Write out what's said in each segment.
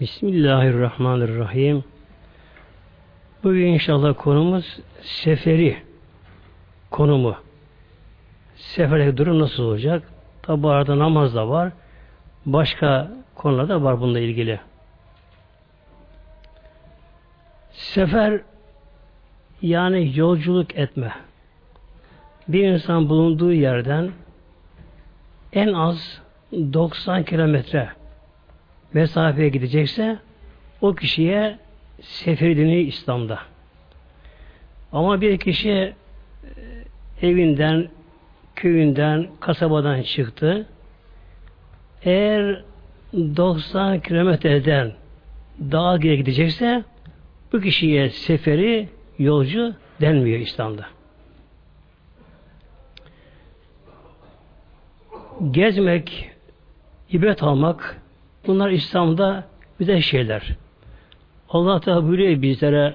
Bismillahirrahmanirrahim. Bugün inşallah konumuz seferi konumu. Seferdeki durum nasıl olacak? Tabi arada namaz da var. Başka konular da var bununla ilgili. Sefer yani yolculuk etme. Bir insan bulunduğu yerden en az 90 kilometre mesafeye gidecekse o kişiye sefer deniyor İslam'da. Ama bir kişi e, evinden, köyünden, kasabadan çıktı. Eğer 90 kilometreden geri gidecekse bu kişiye seferi yolcu denmiyor İslam'da. Gezmek, ibret almak bunlar İslam'da güzel şeyler. Allah Teala buyuruyor bizlere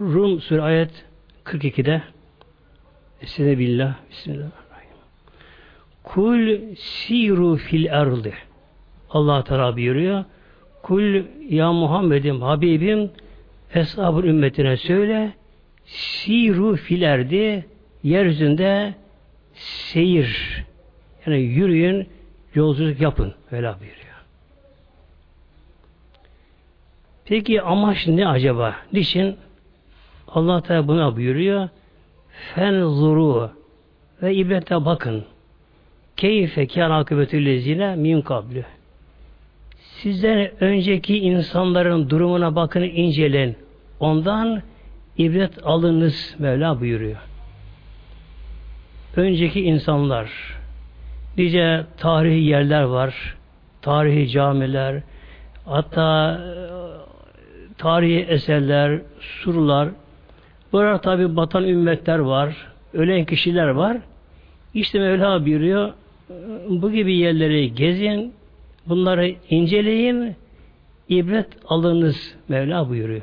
Rum Sur ayet 42'de Estaizu billah Bismillahirrahmanirrahim. Kul siru fil erdi Allah Teala buyuruyor. Kul ya Muhammed'im Habibim Eshab-ı ümmetine söyle siru fil erdi yeryüzünde seyir yani yürüyün yolculuk yapın. Öyle buyuruyor. Peki amaç ne acaba? Niçin? Allah Teala buna buyuruyor. Fen zuru ve ibrete bakın. Keyfe kâr akıbetü lezine min kabli. Sizden önceki insanların durumuna bakın, incelen. Ondan ibret alınız Mevla buyuruyor. Önceki insanlar, nice tarihi yerler var, tarihi camiler, hatta tarihi eserler, surlar, burada tabi batan ümmetler var, ölen kişiler var. İşte Mevla buyuruyor, bu gibi yerleri gezin, bunları inceleyin, ibret alınız Mevla buyuruyor.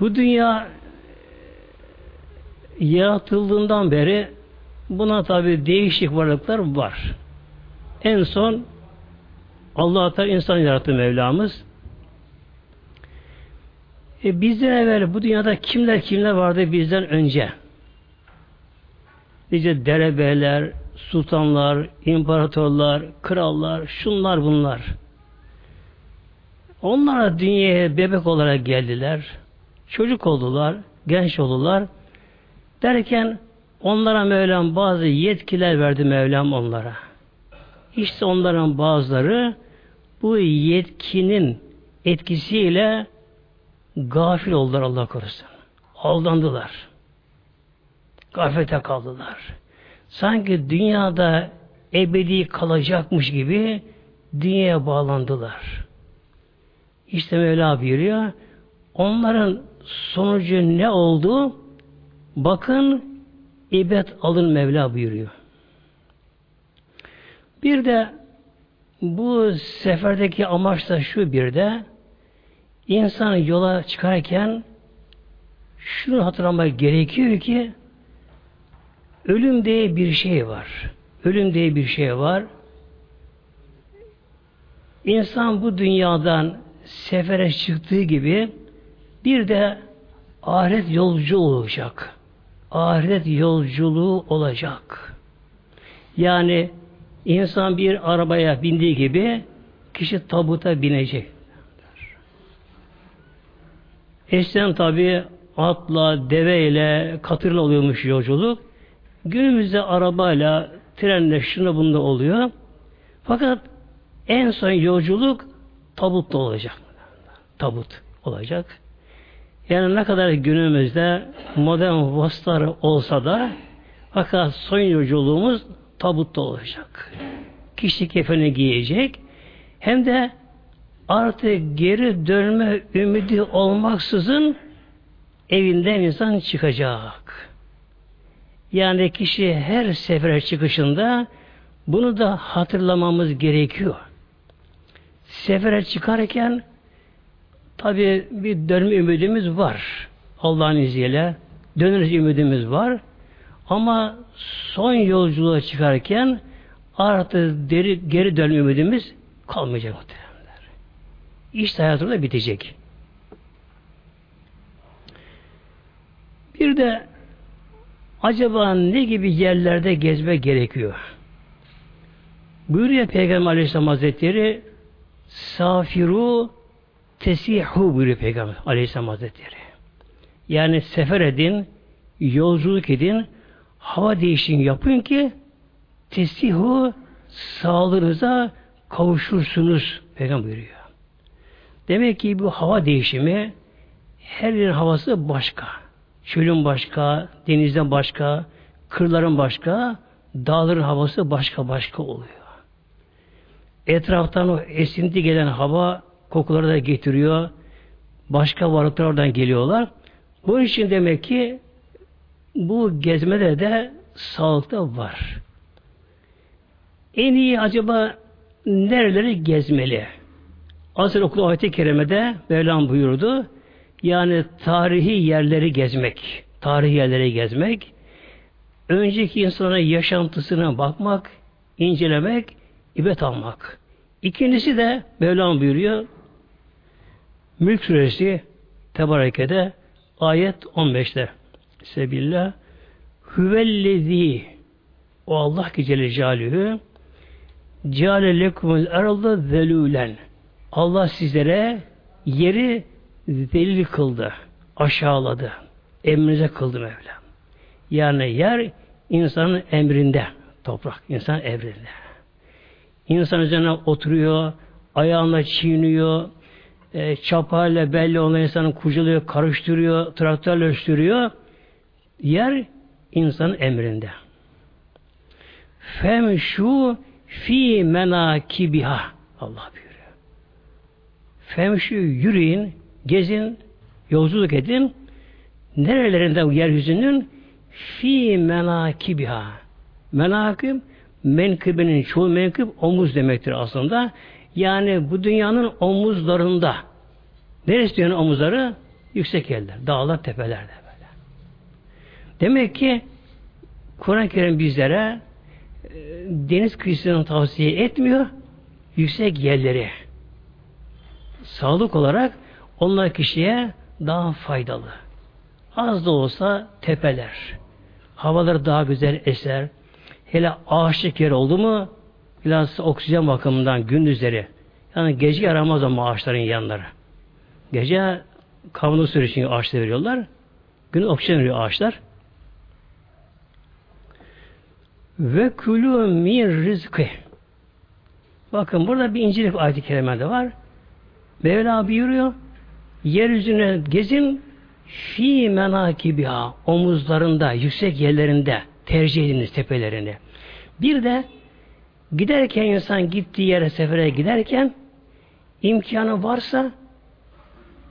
Bu dünya yaratıldığından beri buna tabi değişik varlıklar var. En son Allah Teala insan yarattı Mevlamız. E bizden evvel bu dünyada kimler kimler vardı bizden önce? Nice derebeler, sultanlar, imparatorlar, krallar, şunlar bunlar. Onlar dünyaya bebek olarak geldiler. Çocuk oldular, genç oldular. Derken onlara Mevlam bazı yetkiler verdi Mevlam onlara. İşte onların bazıları bu yetkinin etkisiyle gafil oldular Allah korusun. Aldandılar. Gafete kaldılar. Sanki dünyada ebedi kalacakmış gibi dünyaya bağlandılar. İşte Mevla buyuruyor. Onların sonucu ne oldu? Bakın ibret alın Mevla buyuruyor. Bir de bu seferdeki amaç da şu bir de insan yola çıkarken şunu hatırlamak gerekiyor ki ölüm diye bir şey var. Ölüm diye bir şey var. İnsan bu dünyadan sefere çıktığı gibi bir de ahiret yolcu olacak. Ahiret yolculuğu olacak. Yani İnsan bir arabaya bindiği gibi kişi tabuta binecek. Eskiden tabi atla, deveyle, katırla oluyormuş yolculuk. Günümüzde arabayla, trenle, şuna bunda oluyor. Fakat en son yolculuk tabutta olacak. Tabut olacak. Yani ne kadar günümüzde modern vasıtalar olsa da fakat son yolculuğumuz tabutta olacak. Kişi kefeni giyecek. Hem de artık geri dönme ümidi olmaksızın evinden insan çıkacak. Yani kişi her sefere çıkışında bunu da hatırlamamız gerekiyor. Sefere çıkarken tabi bir dönme ümidimiz var. Allah'ın izniyle döneriz ümidimiz var. Ama son yolculuğa çıkarken artık deri, geri dönme ümidimiz kalmayacak muhteremler. İş hayatı da bitecek. Bir de acaba ne gibi yerlerde gezme gerekiyor? Buyuruyor Peygamber Aleyhisselam Hazretleri Safiru tesihu buyuruyor Peygamber Aleyhisselam Hazretleri. Yani sefer edin, yolculuk edin, hava değişim yapın ki tesihu sağlığınıza kavuşursunuz Peygamber buyuruyor. Demek ki bu hava değişimi her yerin havası başka. Çölün başka, denizden başka, kırların başka, dağların havası başka başka oluyor. Etraftan o esinti gelen hava kokuları da getiriyor. Başka varlıklar oradan geliyorlar. Bu için demek ki bu gezmede de sağlıkta var. En iyi acaba nereleri gezmeli? Asıl okulu ayet-i kerimede Mevlam buyurdu. Yani tarihi yerleri gezmek, tarihi yerleri gezmek, önceki insanların yaşantısına bakmak, incelemek, ibret almak. İkincisi de Mevlam buyuruyor, Mülk Suresi Tebareke'de ayet 15'te Sebillah Hüvellezi o Allah ki Celle Celaluhu Ceale lekumul eralda zelülen Allah sizlere yeri zelil kıldı. Aşağıladı. Emrinize kıldı Mevla. Yani yer insanın emrinde. Toprak insan emrinde. İnsan üzerine oturuyor, ayağında çiğniyor, e, çapayla belli olan insanı kucalıyor, karıştırıyor, traktörle sürüyor. Yer insanın emrinde. Fem şu fi menakibiha Allah buyuruyor. Femşu yürüyün, gezin, yolculuk edin. Nerelerinde yeryüzünün fi menakibiha. Menakib menkıbenin çoğu menkıb omuz demektir aslında. Yani bu dünyanın omuzlarında. Neresi dünyanın omuzları? Yüksek yerler, dağlar, tepelerde. Demek ki Kur'an-ı Kerim bizlere e, deniz kıyısını tavsiye etmiyor, yüksek yerleri. Sağlık olarak onlar kişiye daha faydalı. Az da olsa tepeler. Havalar daha güzel eser. Hele ağaçlık yer oldu mu biraz oksijen bakımından gündüzleri yani gece yaramaz ama ağaçların yanları. Gece kavunu sürü için ağaçları veriyorlar. Gün oksijen veriyor ağaçlar. Ve kulü min rizkı. Bakın burada bir incilik ayet-i kerimede var. Mevla buyuruyor. Yeryüzüne gezin fi menakibiha omuzlarında, yüksek yerlerinde tercih ediniz tepelerini. Bir de giderken insan gittiği yere sefere giderken imkanı varsa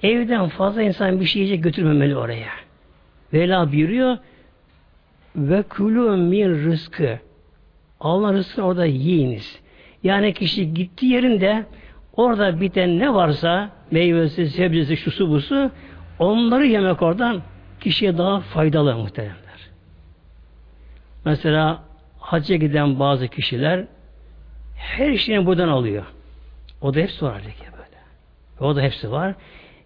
evden fazla insan bir şey yiyecek götürmemeli oraya. Vela buyuruyor ve kulü min rızkı Allah rızkını orada yiyiniz. Yani kişi gittiği yerinde orada biten ne varsa meyvesi, sebzesi, şusu busu onları yemek oradan kişiye daha faydalı muhteremler. Mesela hacca giden bazı kişiler her şeyini buradan alıyor. O da hepsi var böyle. O da hepsi var.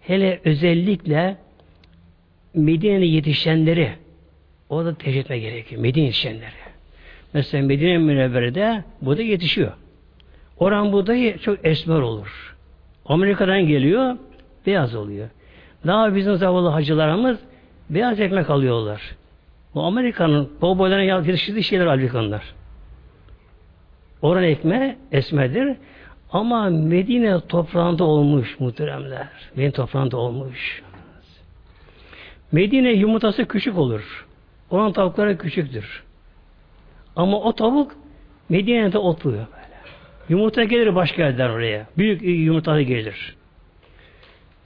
Hele özellikle Medine'de yetişenleri o da tercih etme gerekiyor. Medine yetişenleri. Mesela Medine Münevvere'de bu da yetişiyor. Oran buğdayı çok esmer olur. Amerika'dan geliyor, beyaz oluyor. Daha bizim zavallı hacılarımız beyaz ekmek alıyorlar. Bu Amerika'nın kovboyların yetiştirdiği şeyler Amerikanlar. Oran ekme esmedir. Ama Medine toprağında olmuş muhteremler. Medine toprağında olmuş. Medine yumurtası küçük olur. Oran tavukları küçüktür. Ama o tavuk Medine'de otluyor böyle. Yumurta gelir başka yerden oraya. Büyük yumurta gelir.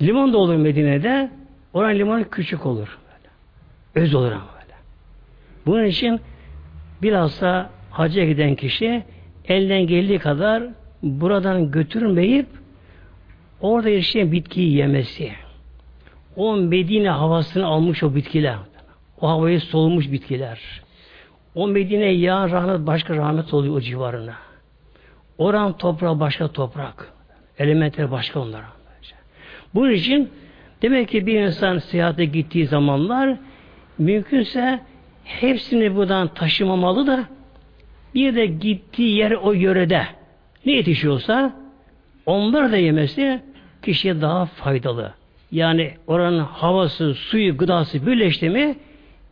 Limon da olur Medine'de. Oran limonu küçük olur. Böyle. Öz olur ama böyle. Bunun için bilhassa hacca giden kişi elden geldiği kadar buradan götürmeyip orada yaşayan bitkiyi yemesi. O Medine havasını almış o bitkiler. O havayı solmuş bitkiler. O Medine yağ rahmet başka rahmet oluyor o civarına. Oran toprağı başka toprak. Elementler başka onlar. Bunun için demek ki bir insan seyahate gittiği zamanlar mümkünse hepsini buradan taşımamalı da bir de gittiği yer o yörede ne yetişiyorsa onları da yemesi kişiye daha faydalı. Yani oranın havası, suyu, gıdası birleşti mi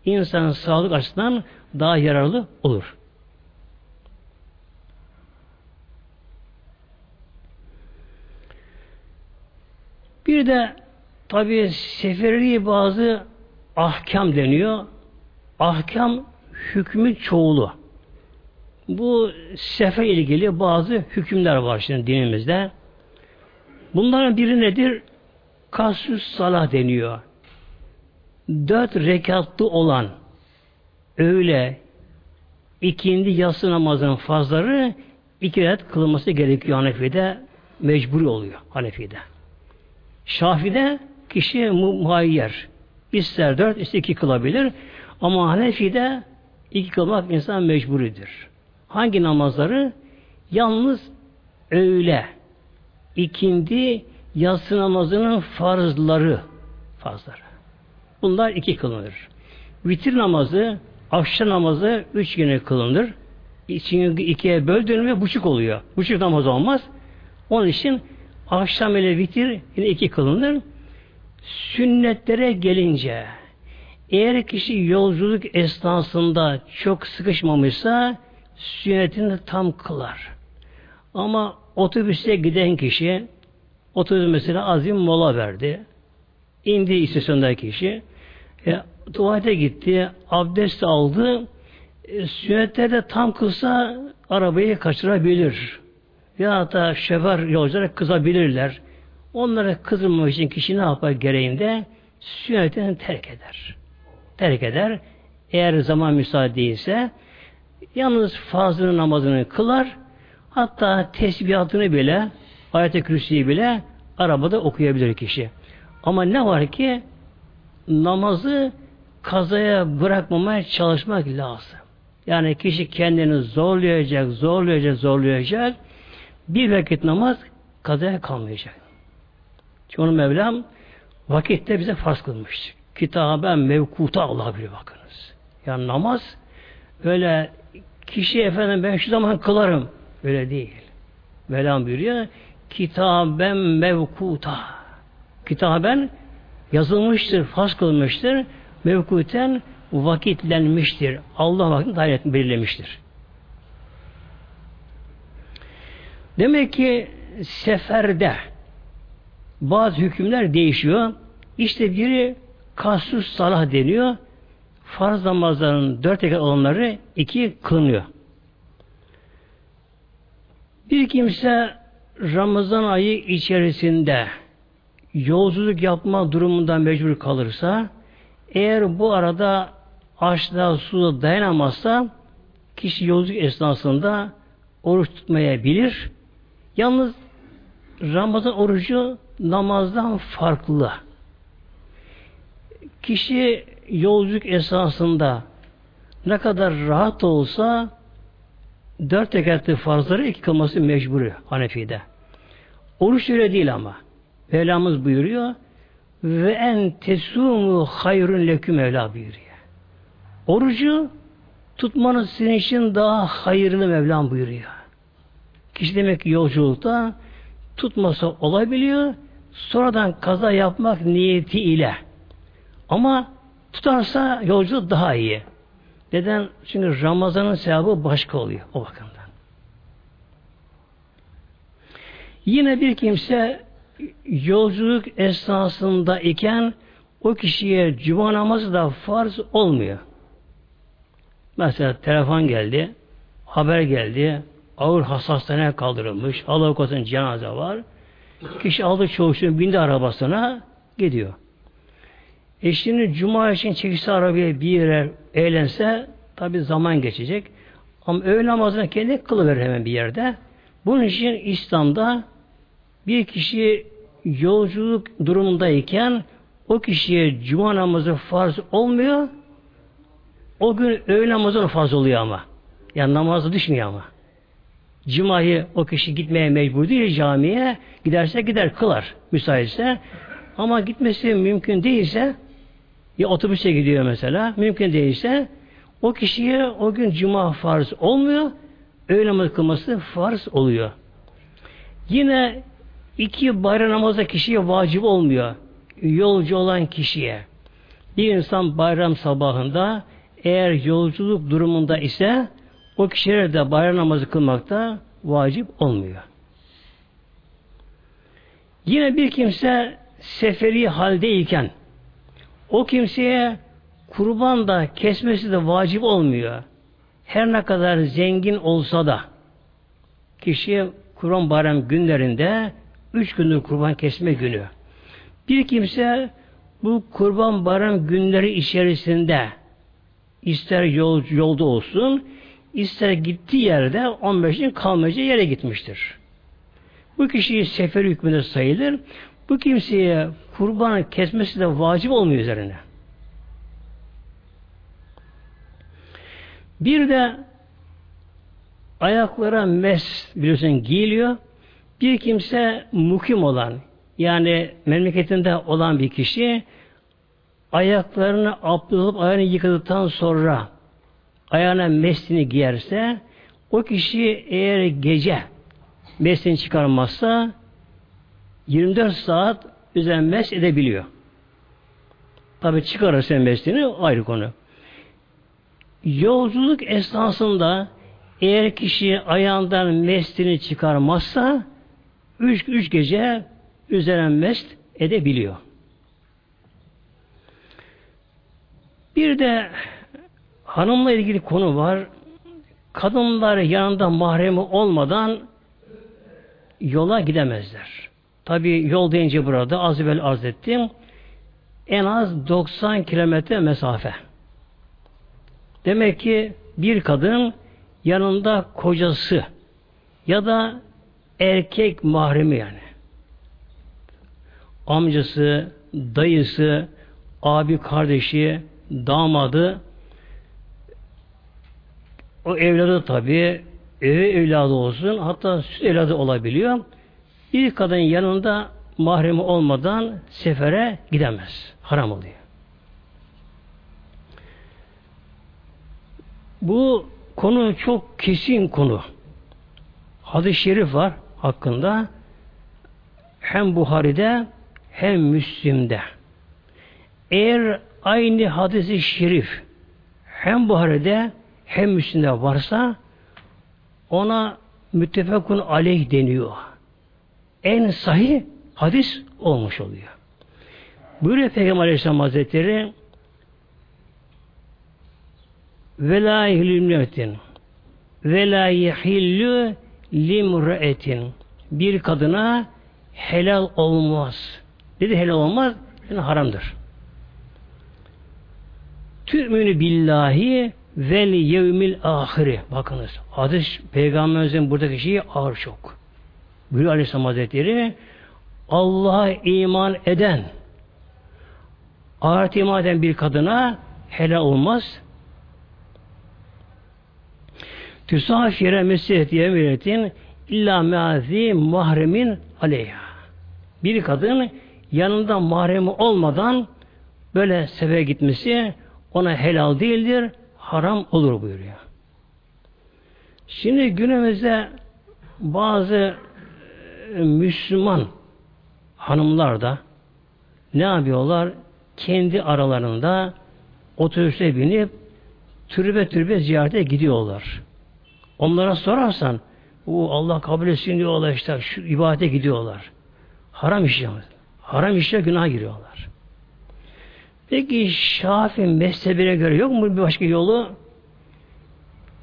insanın sağlık açısından daha yararlı olur. Bir de tabi seferi bazı ahkam deniyor. Ahkam hükmü çoğulu. Bu sefer ilgili bazı hükümler var şimdi dinimizde. Bunların biri nedir? Kasüs salah deniyor. Dört rekatlı olan öğle, ikindi yatsı namazının fazları iki rekat kılınması gerekiyor Hanefi'de. Mecburi oluyor Hanefi'de. Şafi'de kişi muhayyer. İster dört, ister iki kılabilir. Ama Hanefi'de iki kılmak insan mecburidir. Hangi namazları? Yalnız öğle, ikindi, yatsı namazının farzları, farzları. Bunlar iki kılınır. Vitir namazı, akşam namazı üç güne kılınır. İçini ikiye böldüğünde buçuk oluyor. Buçuk namaz olmaz. Onun için akşam ile vitir yine iki kılınır. Sünnetlere gelince eğer kişi yolculuk esnasında çok sıkışmamışsa sünnetini tam kılar. Ama otobüste giden kişi otobüs mesela azim mola verdi. İndi istasyondaki kişi e, tuvalete gitti, abdest aldı. E, sünnetlerde tam kılsa arabayı kaçırabilir. Ya da şoför yolculara kızabilirler. Onlara kızılmamak için kişi ne yapar gereğinde? Sünnetini terk eder. Terk eder. Eğer zaman müsaade değilse yalnız fazlının namazını kılar. Hatta tesbihatını bile ayet-i bile arabada okuyabilir kişi. Ama ne var ki namazı kazaya bırakmamaya çalışmak lazım. Yani kişi kendini zorlayacak, zorlayacak, zorlayacak. Bir vakit namaz kazaya kalmayacak. Çünkü Mevlam vakitte bize farz kılmış. Kitaben mevkuta Allah biliyor bakınız. Yani namaz öyle kişi efendim ben şu zaman kılarım. Öyle değil. Mevlam buyuruyor kitaben mevkuta. Kitaben yazılmıştır, farz kılmıştır. Mevkuten vakitlenmiştir. Allah vakitini dair belirlemiştir. Demek ki seferde bazı hükümler değişiyor. İşte biri kasus salah deniyor. Farz namazlarının dört rekat olanları iki kılınıyor. Bir kimse Ramazan ayı içerisinde yolculuk yapma durumundan mecbur kalırsa eğer bu arada açlığa suda dayanamazsa kişi yolculuk esnasında oruç tutmayabilir. Yalnız Ramazan orucu namazdan farklı. Kişi yolculuk esasında ne kadar rahat olsa dört rekatlı farzları iki kılması mecburi Hanefi'de. Oruç öyle değil ama. Mevlamız buyuruyor ve en tesumu hayrun leküm Mevla buyuruyor. Orucu tutmanız sizin için daha hayırlı Mevlam buyuruyor. Kişi demek ki yolculukta tutmasa olabiliyor. Sonradan kaza yapmak niyeti ile. Ama tutarsa yolculuk daha iyi. Neden? Çünkü Ramazan'ın sevabı başka oluyor o bakımdan. Yine bir kimse yolculuk esnasında iken o kişiye cuma namazı da farz olmuyor. Mesela telefon geldi, haber geldi, ağır hastaneğe kaldırılmış, Allah korusun cenaze var. Kişi aldı çoğuşunu bindi arabasına gidiyor. Eşini cuma için çekişse arabaya bir yere eğlense tabi zaman geçecek. Ama öğle namazını kendi kılıverir hemen bir yerde. Bunun için İslam'da bir kişi yolculuk durumundayken o kişiye cuma namazı farz olmuyor. O gün öğle namazı farz oluyor ama. Yani namazı düşmüyor ama. Cuma'yı o kişi gitmeye mecbur değil camiye. Giderse gider kılar müsaitse. Ama gitmesi mümkün değilse ya otobüse gidiyor mesela. Mümkün değilse o kişiye o gün cuma farz olmuyor. Öğle namazı kılması farz oluyor. Yine iki bayram namazı kişiye vacip olmuyor. Yolcu olan kişiye. Bir insan bayram sabahında eğer yolculuk durumunda ise o kişilere de bayram namazı kılmakta vacip olmuyor. Yine bir kimse seferi haldeyken o kimseye kurban da kesmesi de vacip olmuyor. Her ne kadar zengin olsa da kişiye kurban bayram günlerinde üç gündür kurban kesme günü. Bir kimse bu kurban bayram günleri içerisinde ister yol, yolda olsun ister gittiği yerde 15 gün kalmayacağı yere gitmiştir. Bu kişiyi sefer hükmünde sayılır. Bu kimseye kurban kesmesi de vacip olmuyor üzerine. Bir de ayaklara mes biliyorsun giyiliyor. Bir kimse mukim olan yani memleketinde olan bir kişi ayaklarını abdest ayağını yıkadıktan sonra ayağına meslini giyerse o kişi eğer gece meslini çıkarmazsa 24 saat üzerine mes edebiliyor. Tabi çıkarırsa meslini ayrı konu. Yolculuk esnasında eğer kişi ayağından meslini çıkarmazsa üç, üç gece üzerine mest edebiliyor. Bir de hanımla ilgili konu var. Kadınlar yanında mahremi olmadan yola gidemezler. Tabi yol deyince burada az evvel arz ettim. En az 90 kilometre mesafe. Demek ki bir kadın yanında kocası ya da erkek mahremi yani. Amcası, dayısı, abi kardeşi, damadı o evladı tabi evi evladı olsun hatta süt evladı olabiliyor. Bir kadın yanında mahremi olmadan sefere gidemez. Haram oluyor. Bu konu çok kesin konu. Hadis-i şerif var hakkında. Hem Buhari'de hem Müslim'de. Eğer aynı hadisi şerif hem Buhari'de hem Müslim'de varsa ona müttefekun aleyh deniyor. En sahih hadis olmuş oluyor. Buyuruyor Peygamber Aleyhisselam Hazretleri ve la yehilmüetin ve yehillü limre'etin bir kadına helal olmaz. Dedi helal olmaz, yani haramdır. Tü'münü billahi vel yevmil ahiri. Bakınız. Hadis peygamberimizin buradaki şeyi ağır çok. Buyuruyor Aleyhisselam Hazretleri Allah'a iman eden ahiret iman eden bir kadına helal olmaz. Tüsafire mesih yeminetin illa meazi mahremin aleyha. Bir kadın yanında mahremi olmadan böyle seve gitmesi ona helal değildir, haram olur buyuruyor. Şimdi günümüzde bazı e, Müslüman hanımlar da ne yapıyorlar? Kendi aralarında otobüse binip türbe türbe ziyarete gidiyorlar. Onlara sorarsan o Allah kabul etsin diyorlar işte şu ibadete gidiyorlar. Haram iş Haram işe günah giriyorlar. Peki Şafi mezhebine göre yok mu bir başka yolu?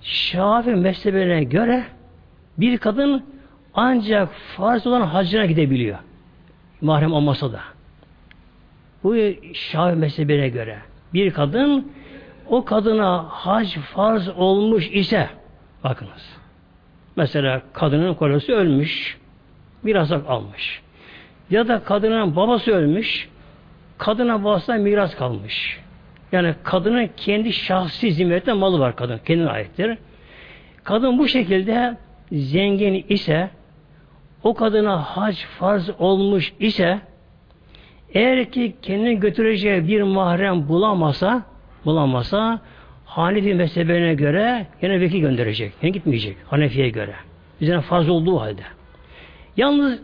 Şafi mezhebine göre bir kadın ancak farz olan hacına gidebiliyor. Mahrem olmasa da. Bu Şafi mezhebine göre. Bir kadın o kadına hac farz olmuş ise bakınız. Mesela kadının kocası ölmüş. Bir asak almış. Ya da kadının babası ölmüş kadına babasına miras kalmış. Yani kadının kendi şahsi zimmetinde malı var kadın. Kendine aittir. Kadın bu şekilde zengin ise o kadına hac farz olmuş ise eğer ki kendini götüreceği bir mahrem bulamasa bulamasa Hanefi mezhebine göre yine vekil gönderecek. Yani gitmeyecek. Hanefi'ye göre. Üzerine farz olduğu halde. Yalnız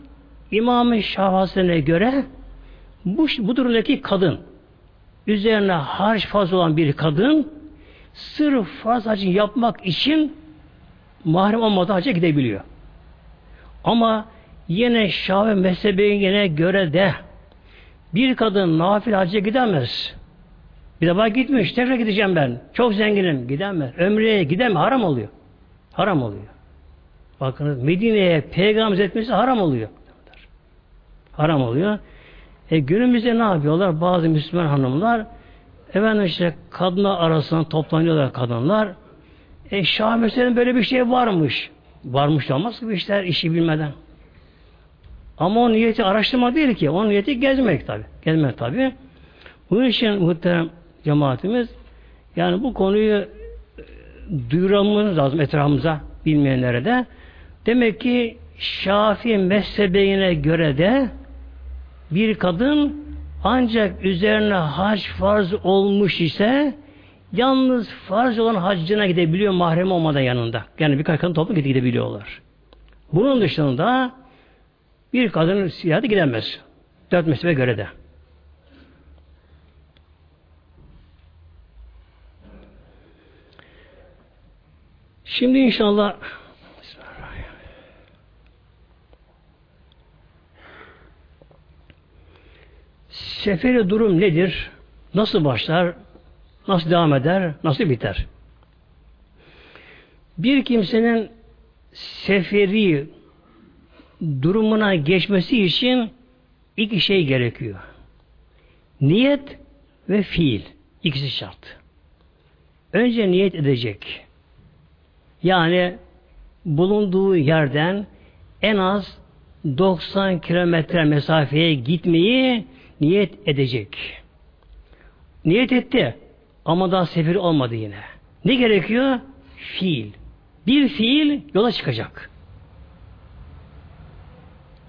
İmam-ı Şafasi'ne göre bu, bu durumdaki kadın üzerine harç fazla olan bir kadın sırf farz hacı yapmak için mahrem olmadan hacca gidebiliyor. Ama yine Şafi mezhebine göre de bir kadın nafile hacca gidemez. Bir defa gitmiş, tekrar gideceğim ben. Çok zenginim, gidemez. Ömreye gidemez, haram oluyor. Haram oluyor. Bakınız Medine'ye peygamber etmesi haram oluyor. Haram oluyor. E günümüzde ne yapıyorlar? Bazı Müslüman hanımlar efendim işte kadınlar arasında toplanıyorlar kadınlar. E Şah mesela böyle bir şey varmış. Varmış olmaz ki işler işi bilmeden. Ama o niyeti araştırma değil ki. O niyeti gezmek tabi. Gezmek tabi. Bunun için muhterem cemaatimiz yani bu konuyu e, duyuramamız lazım etrafımıza bilmeyenlere de. Demek ki Şafii mezhebine göre de bir kadın ancak üzerine hac farz olmuş ise yalnız farz olan haccına gidebiliyor mahrem olmadan yanında. Yani birkaç kadın toplu gidebiliyorlar. Bunun dışında bir kadın siyahı gidemez. Dört mezhebe göre de. Şimdi inşallah Seferi durum nedir? Nasıl başlar? Nasıl devam eder? Nasıl biter? Bir kimsenin seferi durumuna geçmesi için iki şey gerekiyor. Niyet ve fiil. İkisi şart. Önce niyet edecek. Yani bulunduğu yerden en az 90 kilometre mesafeye gitmeyi niyet edecek. Niyet etti ama daha sefir olmadı yine. Ne gerekiyor? Fiil. Bir fiil yola çıkacak.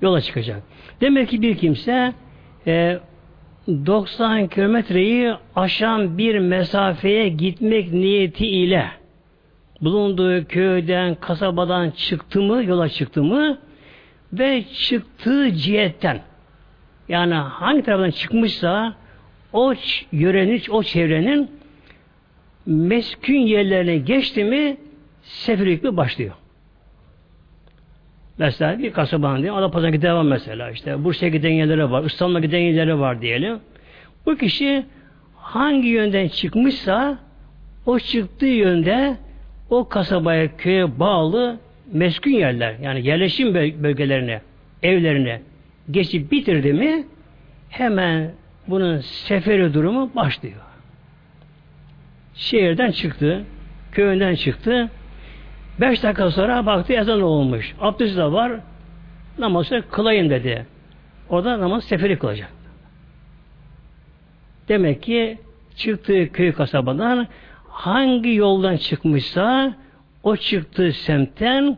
Yola çıkacak. Demek ki bir kimse e, 90 kilometreyi aşan bir mesafeye gitmek niyeti ile bulunduğu köyden, kasabadan çıktı mı, yola çıktı mı ve çıktığı cihetten yani hangi taraftan çıkmışsa o yörenin, o çevrenin meskün yerlerine geçti mi seferlik başlıyor. Mesela bir kasabanın diyelim, Adapazarı'na giden var mesela işte. Bursa'ya giden yerleri var, İstanbul'a giden yerleri var diyelim. Bu kişi hangi yönden çıkmışsa o çıktığı yönde o kasabaya, köye bağlı meskun yerler, yani yerleşim bölgelerine, evlerine geçip bitirdi mi hemen bunun seferi durumu başlıyor. Şehirden çıktı, köyünden çıktı. Beş dakika sonra baktı ezan olmuş. Abdest de var. Namazı kılayım dedi. O da namaz seferi kılacak. Demek ki çıktığı köy kasabadan hangi yoldan çıkmışsa o çıktığı semtten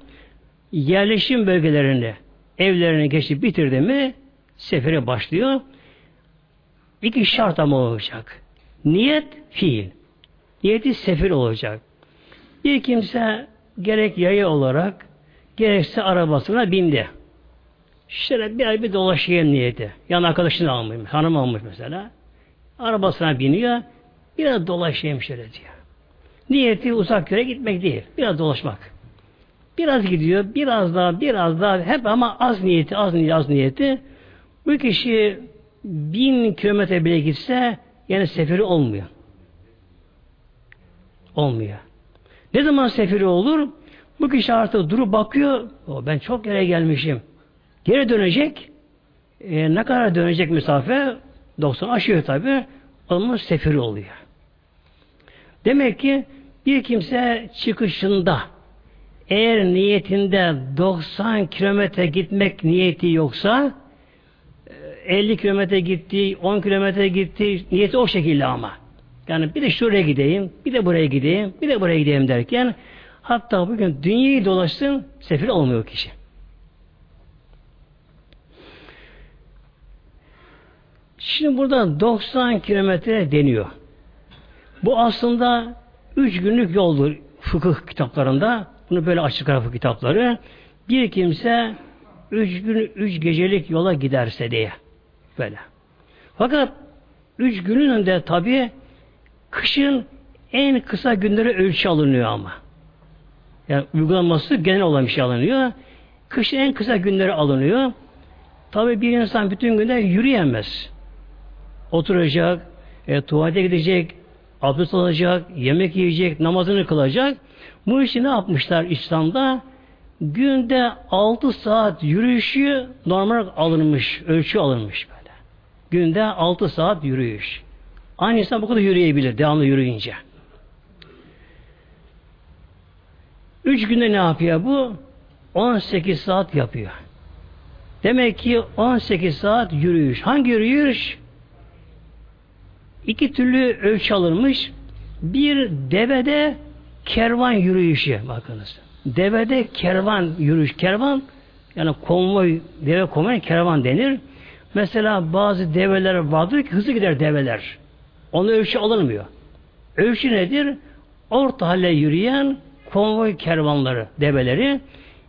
yerleşim bölgelerine evlerine geçip bitirdi mi sefere başlıyor. İki şart ama olacak. Niyet, fiil. Niyeti sefir olacak. Bir kimse gerek yayı olarak gerekse arabasına bindi. Şöyle bir ay bir dolaşayım niyeti. Yani arkadaşını almış, hanım almış mesela. Arabasına biniyor, biraz dolaşayım şöyle diyor. Niyeti uzak yere gitmek değil, biraz dolaşmak. Biraz gidiyor, biraz daha, biraz daha, hep ama az niyeti, az niyeti, az niyeti. Bu kişi bin kilometre bile gitse yani seferi olmuyor. Olmuyor. Ne zaman seferi olur? Bu kişi artık durup bakıyor. O ben çok yere gelmişim. Geri dönecek. E, ne kadar dönecek mesafe? 90 aşıyor tabi. O zaman seferi oluyor. Demek ki bir kimse çıkışında eğer niyetinde 90 kilometre gitmek niyeti yoksa 50 kilometre gitti, 10 kilometre gitti, niyeti o şekilde ama. Yani bir de şuraya gideyim, bir de buraya gideyim, bir de buraya gideyim derken Hatta bugün dünyayı dolaşsın sefir olmuyor kişi. Şimdi burada 90 kilometre deniyor. Bu aslında 3 günlük yoldur fıkıh kitaplarında. Bunu böyle açık fıkıh kitapları. Bir kimse 3 gün 3 gecelik yola giderse diye. Böyle. Fakat 3 günün de tabi kışın en kısa günleri ölçü alınıyor ama. Yani uygulanması genel olan bir şey alınıyor. Kışın en kısa günleri alınıyor. Tabi bir insan bütün günde yürüyemez. Oturacak, e, tuvalete gidecek, abdest alacak, yemek yiyecek, namazını kılacak. Bu işi ne yapmışlar İslam'da? Günde 6 saat yürüyüşü normal alınmış, ölçü alınmış böyle. Günde 6 saat yürüyüş. Aynı insan bu kadar yürüyebilir devamlı yürüyünce. Üç günde ne yapıyor bu? 18 saat yapıyor. Demek ki 18 saat yürüyüş. Hangi yürüyüş? İki türlü ölçü alınmış. Bir devede kervan yürüyüşü bakınız. Devede kervan yürüyüş. Kervan yani konvoy, deve konvoy kervan denir. Mesela bazı develer vardır ki hızlı gider develer. Onu ölçü alınmıyor. Ölçü nedir? Orta halle yürüyen konvoy kervanları, develeri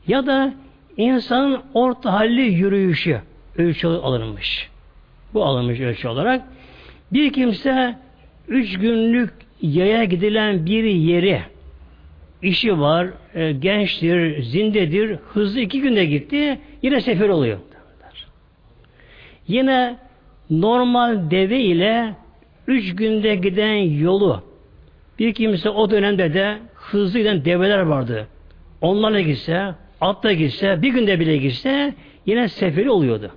ya da insanın orta halli yürüyüşü ölçü alınmış. Bu alınmış ölçü olarak. Bir kimse üç günlük yaya gidilen bir yeri işi var, e, gençtir, zindedir, hızlı iki günde gitti, yine sefer oluyor. Yine normal deve ile üç günde giden yolu bir kimse o dönemde de hızlı giden develer vardı. Onlarla gitse, atla gitse, bir günde bile gitse yine seferi oluyordu.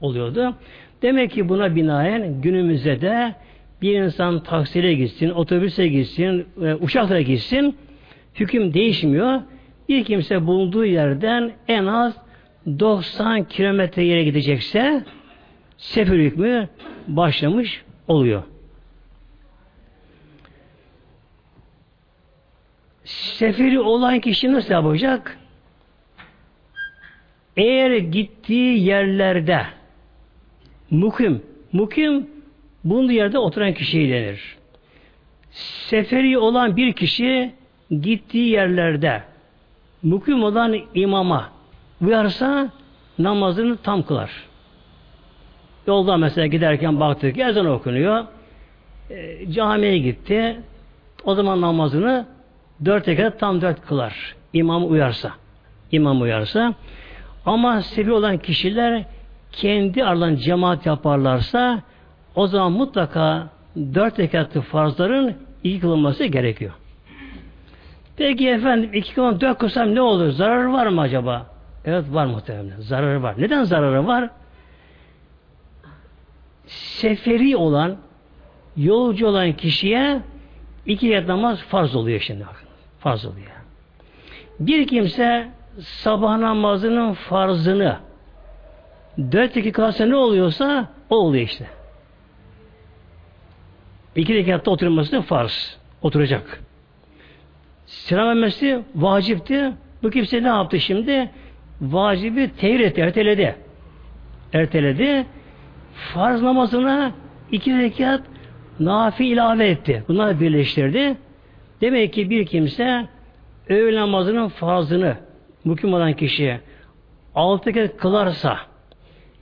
Oluyordu. Demek ki buna binaen günümüzde de bir insan taksiyle gitsin, otobüse gitsin, e, uçakla gitsin, hüküm değişmiyor. Bir kimse bulunduğu yerden en az 90 kilometre yere gidecekse sefer hükmü başlamış oluyor. Seferi olan kişi nasıl yapacak? Eğer gittiği yerlerde mukim, mukim bulunduğu yerde oturan kişiye denir. Seferi olan bir kişi gittiği yerlerde mukim olan imama uyarsa namazını tam kılar. Yolda mesela giderken baktık ki ezan okunuyor. E, camiye gitti. O zaman namazını dört rekat tam dört kılar. İmam uyarsa. İmam uyarsa. Ama sebebi olan kişiler kendi aralarında cemaat yaparlarsa o zaman mutlaka dört rekatlı farzların iki kılınması gerekiyor. Peki efendim iki kılın dört kılsam ne olur? Zararı var mı acaba? Evet var muhtemelen. Zararı var. Neden zararı var? Seferi olan, yolcu olan kişiye iki rekat namaz farz oluyor şimdi. Farz oluyor. Bir kimse sabah namazının farzını dört dakikası ne oluyorsa o oluyor işte. İki rekatta oturması farz. Oturacak. Selam vermesi vacipti. Bu kimse ne yaptı şimdi? Vacibi tevir etti, erteledi. Erteledi. Farz namazına iki rekat nafi ilave etti. Bunları birleştirdi. Demek ki bir kimse öğle namazının farzını mukim olan kişi altı kez kılarsa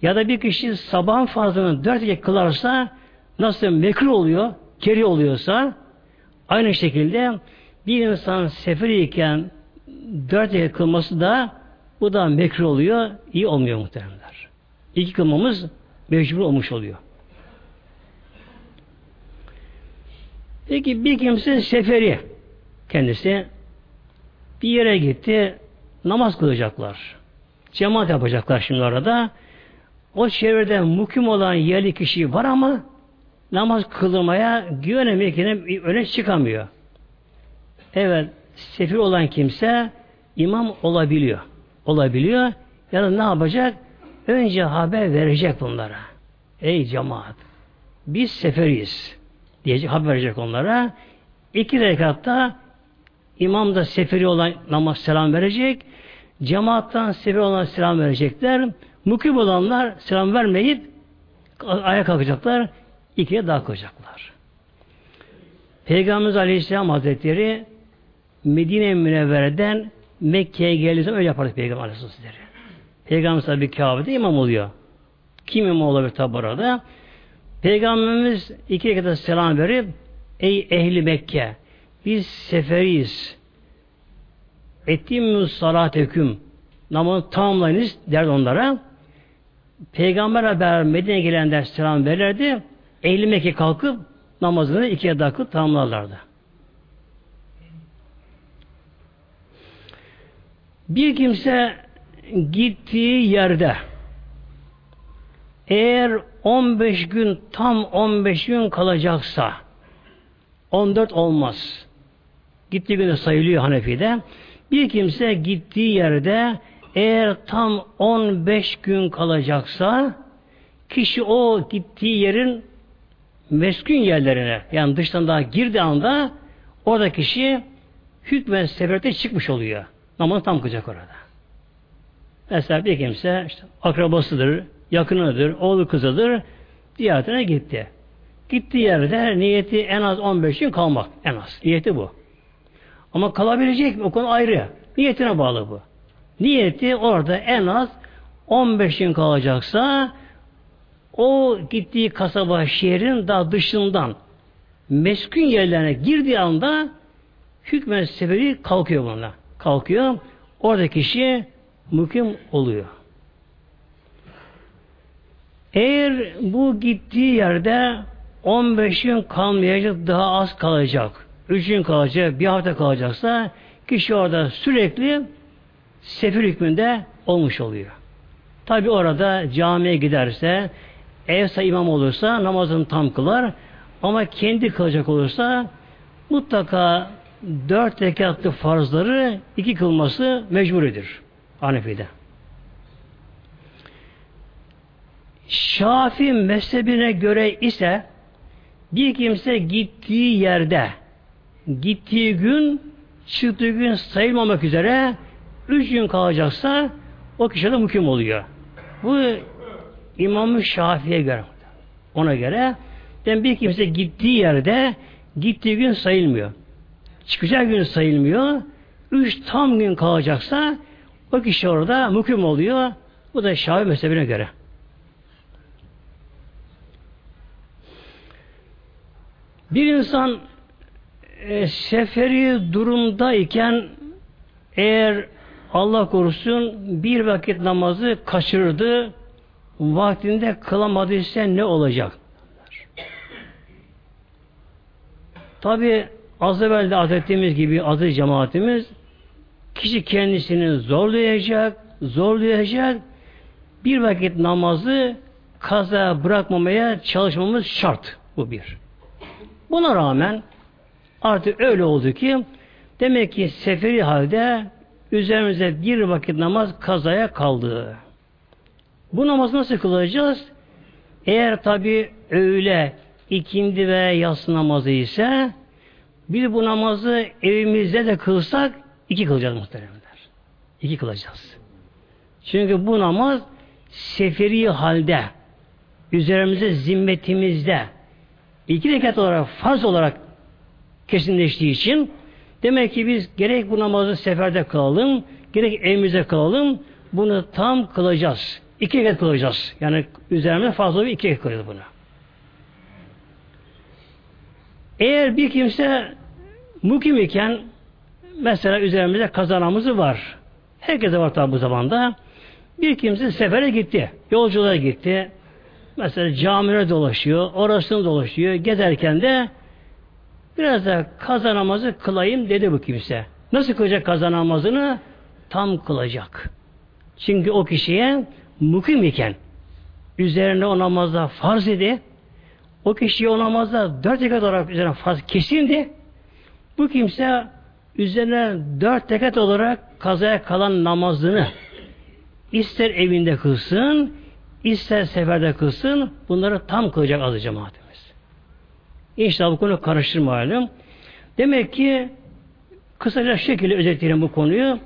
ya da bir kişi sabahın farzını dört kez kılarsa nasıl mekruh oluyor, keri oluyorsa aynı şekilde bir insan seferiyken dört kez kılması da bu da mekruh oluyor, iyi olmuyor muhtemelenler. İki kılmamız mecbur olmuş oluyor. Peki bir kimse seferi kendisi bir yere gitti namaz kılacaklar. Cemaat yapacaklar şimdi arada. O çevrede mukim olan yerli kişi var ama namaz kılmaya güvenemeyken öne çıkamıyor. Evet, sefir olan kimse imam olabiliyor. Olabiliyor. Yani ne yapacak? Önce haber verecek bunlara. Ey cemaat, biz seferiyiz diyecek, haber verecek onlara. İki rekatta imam da seferi olan namaz selam verecek. Cemaattan seferi olan selam verecekler. Mukim olanlar selam vermeyip ayağa kalkacaklar. ikiye daha koyacaklar. Peygamberimiz Aleyhisselam Hazretleri Medine Münevvere'den Mekke'ye geldiği zaman öyle yapardı Peygamber Aleyhisselam Hazretleri. Peygamberimiz tabi Kabe'de imam oluyor. Kim imam olabilir tabi orada? Peygamberimiz iki rekata selam verip Ey ehli Mekke biz seferiyiz. Ettiğimiz salateküm namazı tamamlayınız der onlara. Peygamber beraber Medine'ye gelenler selam verirlerdi. Ehli Mekke kalkıp namazını ikiye dakika tamamlarlardı. Bir kimse gittiği yerde eğer 15 gün tam 15 gün kalacaksa 14 olmaz. Gittiği günde sayılıyor Hanefi'de. Bir kimse gittiği yerde eğer tam 15 gün kalacaksa kişi o gittiği yerin meskun yerlerine yani dıştan daha girdiği anda orada kişi hükmen seferte çıkmış oluyor. Namazı tam kılacak orada. Mesela bir kimse işte akrabasıdır, yakınıdır, oğlu kızıdır, ziyaretine gitti. Gittiği yerde niyeti en az 15 gün kalmak. En az. Niyeti bu. Ama kalabilecek mi? O konu ayrı. Niyetine bağlı bu. Niyeti orada en az 15 gün kalacaksa o gittiği kasaba şehrin daha dışından meskun yerlerine girdiği anda hükmen sebebi kalkıyor bununla. Kalkıyor. Orada kişi mukim oluyor. Eğer bu gittiği yerde 15 gün kalmayacak, daha az kalacak, 3 gün kalacak, bir hafta kalacaksa kişi orada sürekli sefir hükmünde olmuş oluyor. Tabi orada camiye giderse, evse imam olursa namazını tam kılar ama kendi kılacak olursa mutlaka dört rekatlı farzları iki kılması mecburidir. Hanefi'de. Şafi mezhebine göre ise bir kimse gittiği yerde gittiği gün çıktığı gün sayılmamak üzere üç gün kalacaksa o kişi de mukim oluyor. Bu İmam-ı Şafii'ye göre. Ona göre yani bir kimse gittiği yerde gittiği gün sayılmıyor. Çıkacağı gün sayılmıyor. Üç tam gün kalacaksa o kişi orada mukim oluyor. Bu da Şafii mezhebine göre. Bir insan e, seferi durumdayken eğer Allah korusun bir vakit namazı kaçırdı, vaktinde kılamadıysa ne olacak? Tabi az evvel de adettiğimiz gibi aziz cemaatimiz kişi kendisini zorlayacak, zorlayacak bir vakit namazı kaza bırakmamaya çalışmamız şart. Bu bir. Buna rağmen artık öyle oldu ki demek ki seferi halde üzerimize bir vakit namaz kazaya kaldı. Bu namazı nasıl kılacağız? Eğer tabi öğle, ikindi ve yatsı namazı ise bir bu namazı evimizde de kılsak iki kılacağız muhteremler. İki kılacağız. Çünkü bu namaz seferi halde üzerimize zimmetimizde iki rekat olarak farz olarak kesinleştiği için demek ki biz gerek bu namazı seferde kılalım gerek evimizde kılalım bunu tam kılacağız. İki rekat kılacağız. Yani üzerimize fazla bir iki rekat kılacağız bunu. Eğer bir kimse mukim iken mesela üzerimize kazanamızı var. Herkese var tabi bu zamanda. Bir kimse sefere gitti. Yolculuğa gitti. Mesela camilere dolaşıyor. Orasını dolaşıyor. Gezerken de biraz da kazanamazı kılayım dedi bu kimse. Nasıl kılacak kazanamazını? Tam kılacak. Çünkü o kişiye mukim iken üzerine o namazda farz idi. O kişiye o namazda dört rekat olarak üzerine farz kesindi. Bu kimse üzerine dört rekat olarak kazaya kalan namazını ister evinde kılsın, ister seferde kılsın, bunları tam kılacak azı cemaatimiz. İnşallah bu konu karıştırmayalım. Demek ki Kısaca şekilde özetleyelim bu konuyu.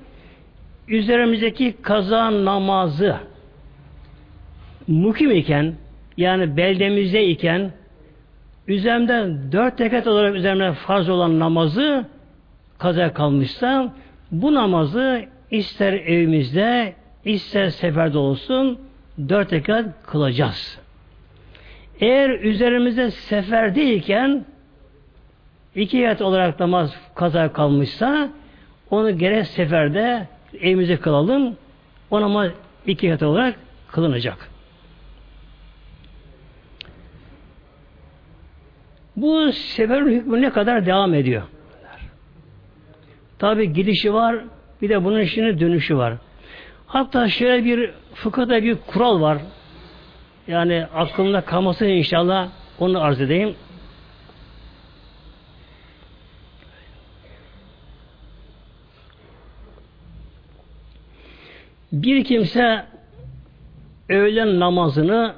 Üzerimizdeki kaza namazı mukim iken yani beldemizde iken üzerimde dört tekat olarak üzerine farz olan namazı kaza kalmışsa bu namazı ister evimizde ister seferde olsun dört tekat kılacağız. Eğer üzerimizde seferdeyken iki rekat olarak namaz kaza kalmışsa onu gerek seferde evimize kılalım. O namaz iki rekat olarak kılınacak. Bu seferin hükmü ne kadar devam ediyor? Tabi gidişi var, bir de bunun işinin dönüşü var. Hatta şöyle bir fıkıhda bir kural var. Yani aklımda kalması inşallah onu arz edeyim. Bir kimse öğlen namazını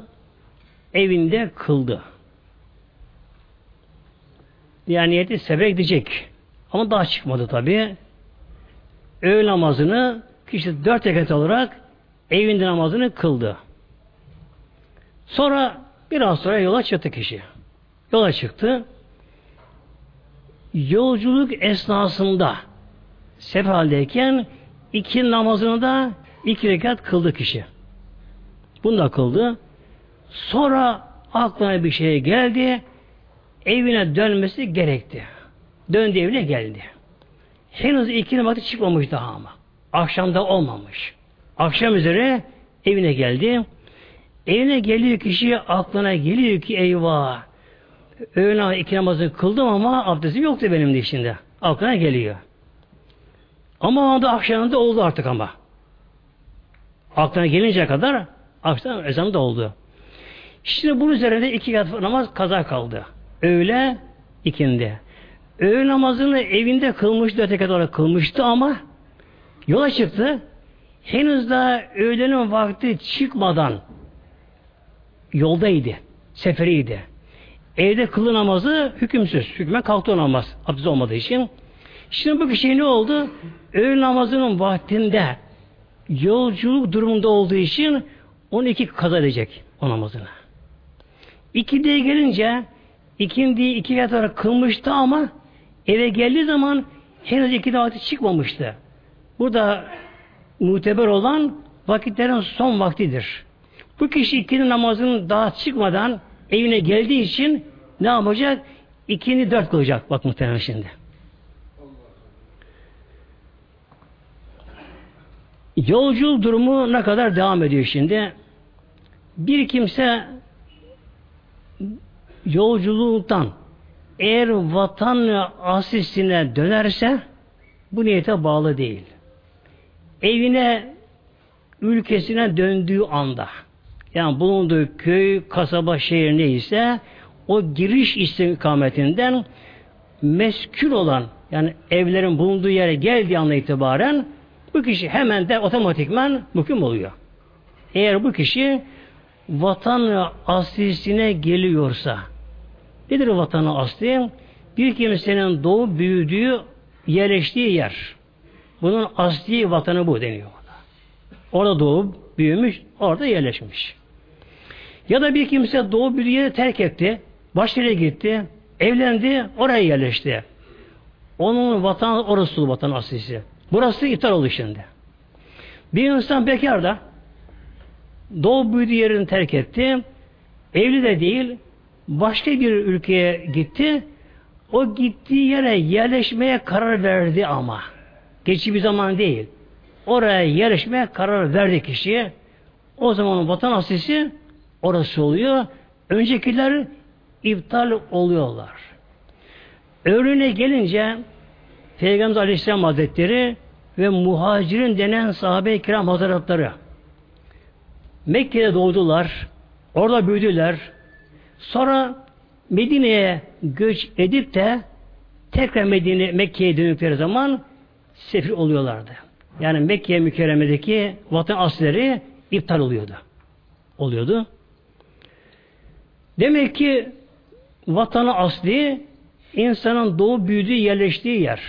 evinde kıldı. Yani niyeti sefer gidecek. Ama daha çıkmadı tabi. Öğle namazını kişi dört rekat olarak evinde namazını kıldı. Sonra biraz sonra yola çıktı kişi. Yola çıktı. Yolculuk esnasında sefer haldeyken iki namazını da iki rekat kıldı kişi. Bunu da kıldı. Sonra aklına bir şey geldi. Evine dönmesi gerekti. Döndü evine geldi. Henüz iki vakti çıkmamış daha ama. Akşamda olmamış. Akşam üzere evine geldi. Evine geliyor kişi aklına geliyor ki eyvah öğlen iki namazı kıldım ama abdestim yoktu benim de içinde. Aklına geliyor. Ama anda akşamında oldu artık ama. Aklına gelince kadar akşam ezanı da oldu. Şimdi bunun üzerinde iki kat namaz kaza kaldı. Öğle ikindi. Öğle namazını evinde kılmıştı, öteki olarak kılmıştı ama yola çıktı. Henüz daha öğlenin vakti çıkmadan yoldaydı, seferiydi. Evde kılı namazı hükümsüz. Hükme kalktı namaz. Abdest olmadığı için. Şimdi bu kişi ne oldu? Öğle namazının vaktinde yolculuk durumunda olduğu için 12 kaza edecek o namazını. İkindiye gelince ikindiyi iki kat olarak kılmıştı ama eve geldiği zaman henüz iki vakti çıkmamıştı. Burada muteber olan vakitlerin son vaktidir. Bu kişi ikindi namazının daha çıkmadan evine geldiği için ne yapacak? İkindi dört kılacak. Bak muhtemelen şimdi. Yolculuk durumu ne kadar devam ediyor şimdi? Bir kimse yolculuktan eğer vatan asisine dönerse bu niyete bağlı değil. Evine ülkesine döndüğü anda yani bulunduğu köy, kasaba, şehir neyse o giriş istikametinden meskül olan yani evlerin bulunduğu yere geldiği anda itibaren bu kişi hemen de otomatikman mukim oluyor. Eğer bu kişi vatan aslisine geliyorsa nedir vatanı asli? Bir kimsenin doğup büyüdüğü, yerleştiği yer. Bunun asli vatanı bu deniyor. Orada doğup büyümüş, orada yerleşmiş. Ya da bir kimse doğup büyüdüğü yeri terk etti, başka yere gitti, evlendi, oraya yerleşti. Onun vatan orası vatan aslisi. Burası iptal oldu şimdi. Bir insan bekar da doğu büyüdüğü yerini terk etti. Evli de değil, başka bir ülkeye gitti. O gittiği yere yerleşmeye karar verdi ama. Geçici bir zaman değil. Oraya yerleşmeye karar verdi kişiye. O zaman vatan aslisi orası oluyor. Öncekiler iptal oluyorlar. Öğlene gelince Peygamber Aleyhisselam Hazretleri ve muhacirin denen sahabe-i kiram hazretleri Mekke'de doğdular. Orada büyüdüler. Sonra Medine'ye göç edip de tekrar Medine, Mekke'ye döndükleri zaman sefir oluyorlardı. Yani Mekke mükerremedeki vatan asleri iptal oluyordu. Oluyordu. Demek ki vatanı asli insanın doğu büyüdüğü yerleştiği yer.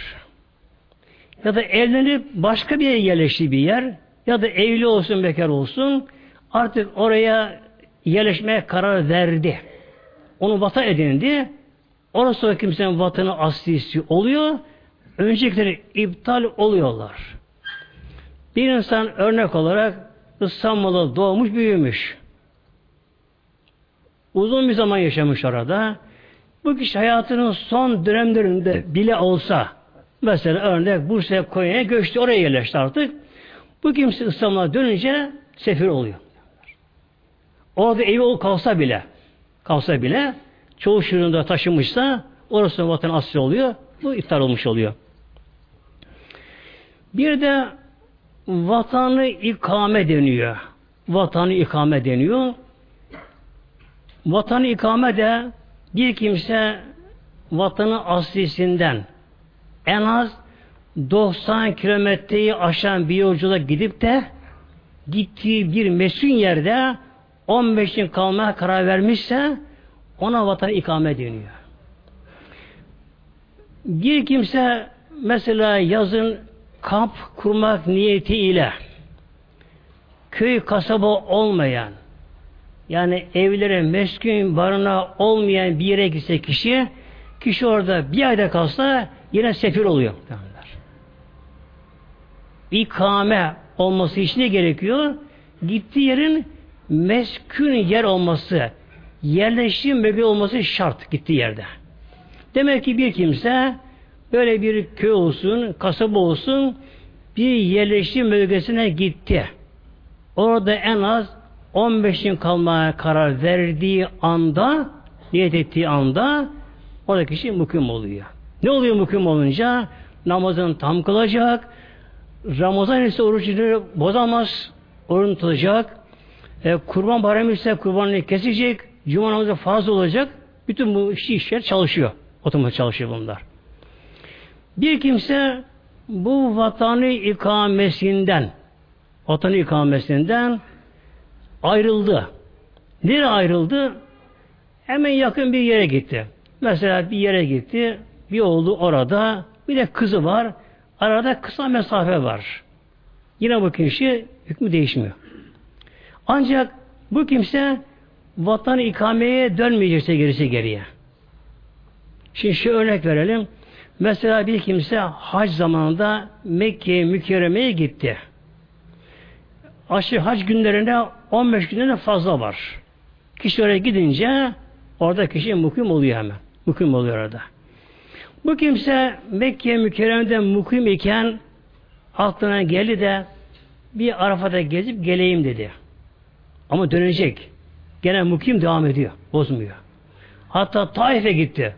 ya da evlenip başka bir yere yerleştiği bir yer ya da evli olsun bekar olsun artık oraya yerleşmeye karar verdi. Onu vatan edindi. Orası o kimsenin vatanı aslisi oluyor. Öncekileri iptal oluyorlar. Bir insan örnek olarak İstanbul'da doğmuş büyümüş. Uzun bir zaman yaşamış orada. Bu kişi hayatının son dönemlerinde bile olsa mesela örnek Bursa'ya Konya'ya göçtü oraya yerleşti artık. Bu kimse İstanbul'a dönünce sefir oluyor. Orada evi ol kalsa bile kalsa bile çoğu şırında taşımışsa orası vatan asli oluyor. Bu iptal olmuş oluyor. Bir de vatanı ikame deniyor. Vatanı ikame deniyor. Vatanı ikame de bir kimse vatanı aslisinden en az 90 kilometreyi aşan bir yolculuğa gidip de gittiği bir mesun yerde 15 gün kalmaya karar vermişse ona vatan ikame deniyor. Bir kimse mesela yazın kamp kurmak niyetiyle köy kasaba olmayan yani evlere meskun barına olmayan bir yere gitse kişi kişi orada bir ayda kalsa yine sefir oluyor. İkame olması için ne gerekiyor? Gittiği yerin meskun yer olması, yerleşim bölge olması şart gittiği yerde. Demek ki bir kimse böyle bir köy olsun, kasaba olsun bir yerleşim bölgesine gitti. Orada en az 15 gün kalmaya karar verdiği anda, niyet ettiği anda o da kişi mukim oluyor. Ne oluyor mukim olunca? Namazını tam kılacak. Ramazan ise orucunu bozamaz. Oruç tutacak. E, kurban bayramı ise kurbanını kesecek. Cuma namazı fazla olacak. Bütün bu işi işler çalışıyor. Otomatik çalışıyor bunlar. Bir kimse bu vatanı ikamesinden vatanı ikamesinden ayrıldı. Nereye ayrıldı? Hemen yakın bir yere gitti. Mesela bir yere gitti. Bir oğlu orada. Bir de kızı var. Arada kısa mesafe var. Yine bu kişi hükmü değişmiyor. Ancak bu kimse vatanı ikameye dönmeyecekse gerisi geriye. Şimdi şu örnek verelim. Mesela bir kimse hac zamanında Mekke'ye mükerremeye gitti. Aşı hac günlerinde 15 günden fazla var. Kişi oraya gidince orada kişi mukim oluyor hemen. Mukim oluyor orada. Bu kimse Mekke mükerremede mukim iken aklına geldi de bir Arafat'a gezip geleyim dedi. Ama dönecek. Gene mukim devam ediyor. Bozmuyor. Hatta Taif'e gitti.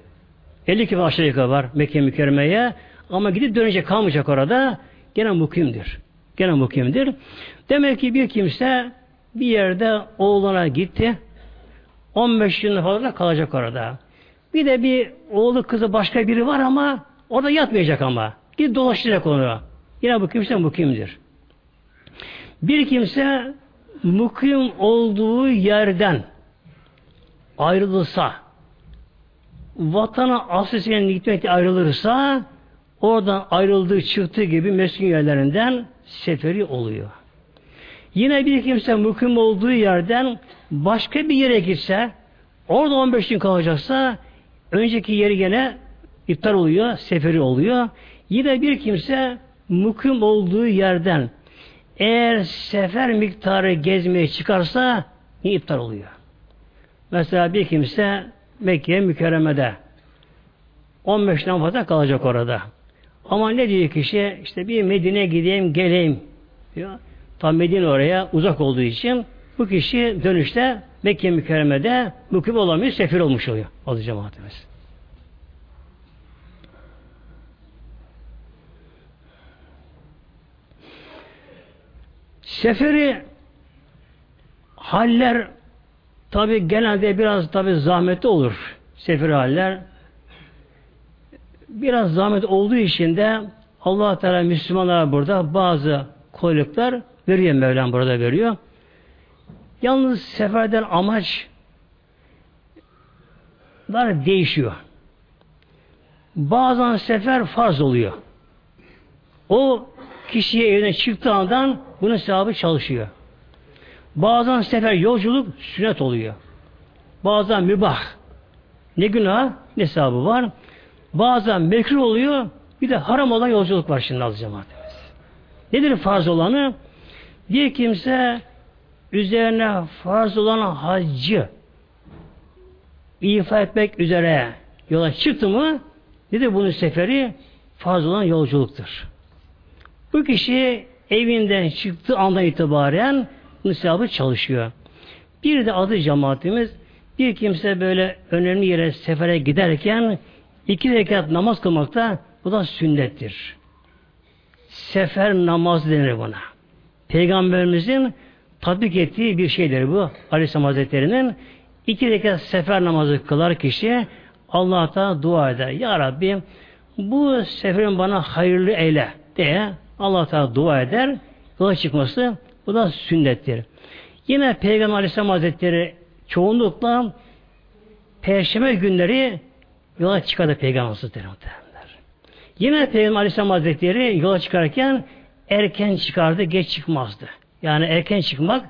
50 km aşağı yukarı var Mekke mükerremeye. Ama gidip dönecek kalmayacak orada. Gene mukimdir. Gene mukimdir. Demek ki bir kimse bir yerde oğluna gitti. 15 yıl fazla kalacak orada. Bir de bir oğlu kızı başka biri var ama orada yatmayacak ama. Gidip dolaşacak onu. Yine bu kimse mukimdir. Bir kimse mukim olduğu yerden ayrılırsa vatana aslisine gitmekte ayrılırsa oradan ayrıldığı çıktığı gibi meskun yerlerinden seferi oluyor. Yine bir kimse mukim olduğu yerden başka bir yere gitse orada 15 gün kalacaksa önceki yeri gene iptal oluyor, seferi oluyor. Yine bir kimse mukim olduğu yerden eğer sefer miktarı gezmeye çıkarsa yine iptal oluyor. Mesela bir kimse Mekke mükerremede 15'ten fazla kalacak orada. Ama ne diyor kişi? İşte bir Medine gideyim geleyim diyor. Tam Medine oraya uzak olduğu için bu kişi dönüşte Mekke mükerremede mukim olamıyor, sefir olmuş oluyor. Aziz cemaatimiz. Seferi haller tabi genelde biraz tabi zahmetli olur. Seferi haller biraz zahmet olduğu için de Allah Teala Müslümanlar burada bazı kolaylıklar veriyor Mevlam burada veriyor. Yalnız seferden amaç dar değişiyor. Bazen sefer farz oluyor. O kişiye evden çıktığı andan bunun sevabı çalışıyor. Bazen sefer yolculuk sünnet oluyor. Bazen mübah. Ne günah ne sevabı var. Bazen mekruh oluyor. Bir de haram olan yolculuk var şimdi az cemaatimiz. Nedir farz olanı? Bir kimse üzerine farz olan haccı ifa etmek üzere yola çıktı mı nedir bunun seferi? Farz olan yolculuktur. Bu kişi evinden çıktığı andan itibaren nisabı çalışıyor. Bir de adı cemaatimiz bir kimse böyle önemli yere sefere giderken iki rekat namaz kılmakta bu da sünnettir. Sefer namaz denir buna. Peygamberimizin tatbik ettiği bir şeydir bu. Aleyhisselam Hazretleri'nin iki rekat sefer namazı kılar kişi Allah'a dua eder. Ya Rabbi bu seferin bana hayırlı eyle diye Allah Teala dua eder. Yola çıkması bu da sünnettir. Yine Peygamber Aleyhisselam Hazretleri çoğunlukla Perşembe günleri yola çıkardı Peygamber Hazretleri Yine Peygamber Aleyhisselam Hazretleri yola çıkarken erken çıkardı, geç çıkmazdı. Yani erken çıkmak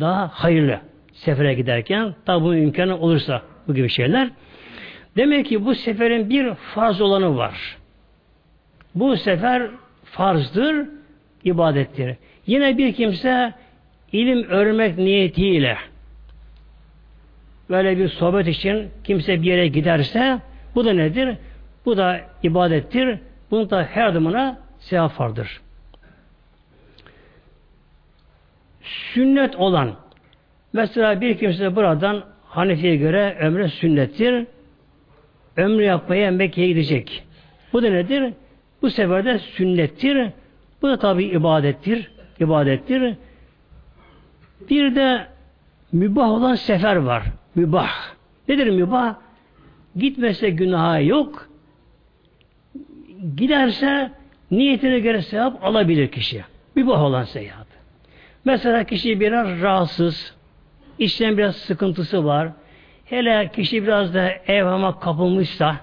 daha hayırlı sefere giderken. Tabi bu imkanı olursa bu gibi şeyler. Demek ki bu seferin bir farz olanı var. Bu sefer farzdır, ibadettir. Yine bir kimse ilim öğrenmek niyetiyle böyle bir sohbet için kimse bir yere giderse bu da nedir? Bu da ibadettir. Bunun da her adımına sevap vardır. Sünnet olan mesela bir kimse buradan Hanefi'ye göre ömre sünnettir. Ömrü yapmaya Mekke'ye gidecek. Bu da nedir? Bu sefer de sünnettir. Bu da tabi ibadettir. ibadettir. Bir de mübah olan sefer var. Mübah. Nedir mübah? Gitmese günaha yok. Giderse niyetine göre sevap alabilir kişi. Mübah olan seyahat. Mesela kişi biraz rahatsız, işten biraz sıkıntısı var. Hele kişi biraz da evhama kapılmışsa,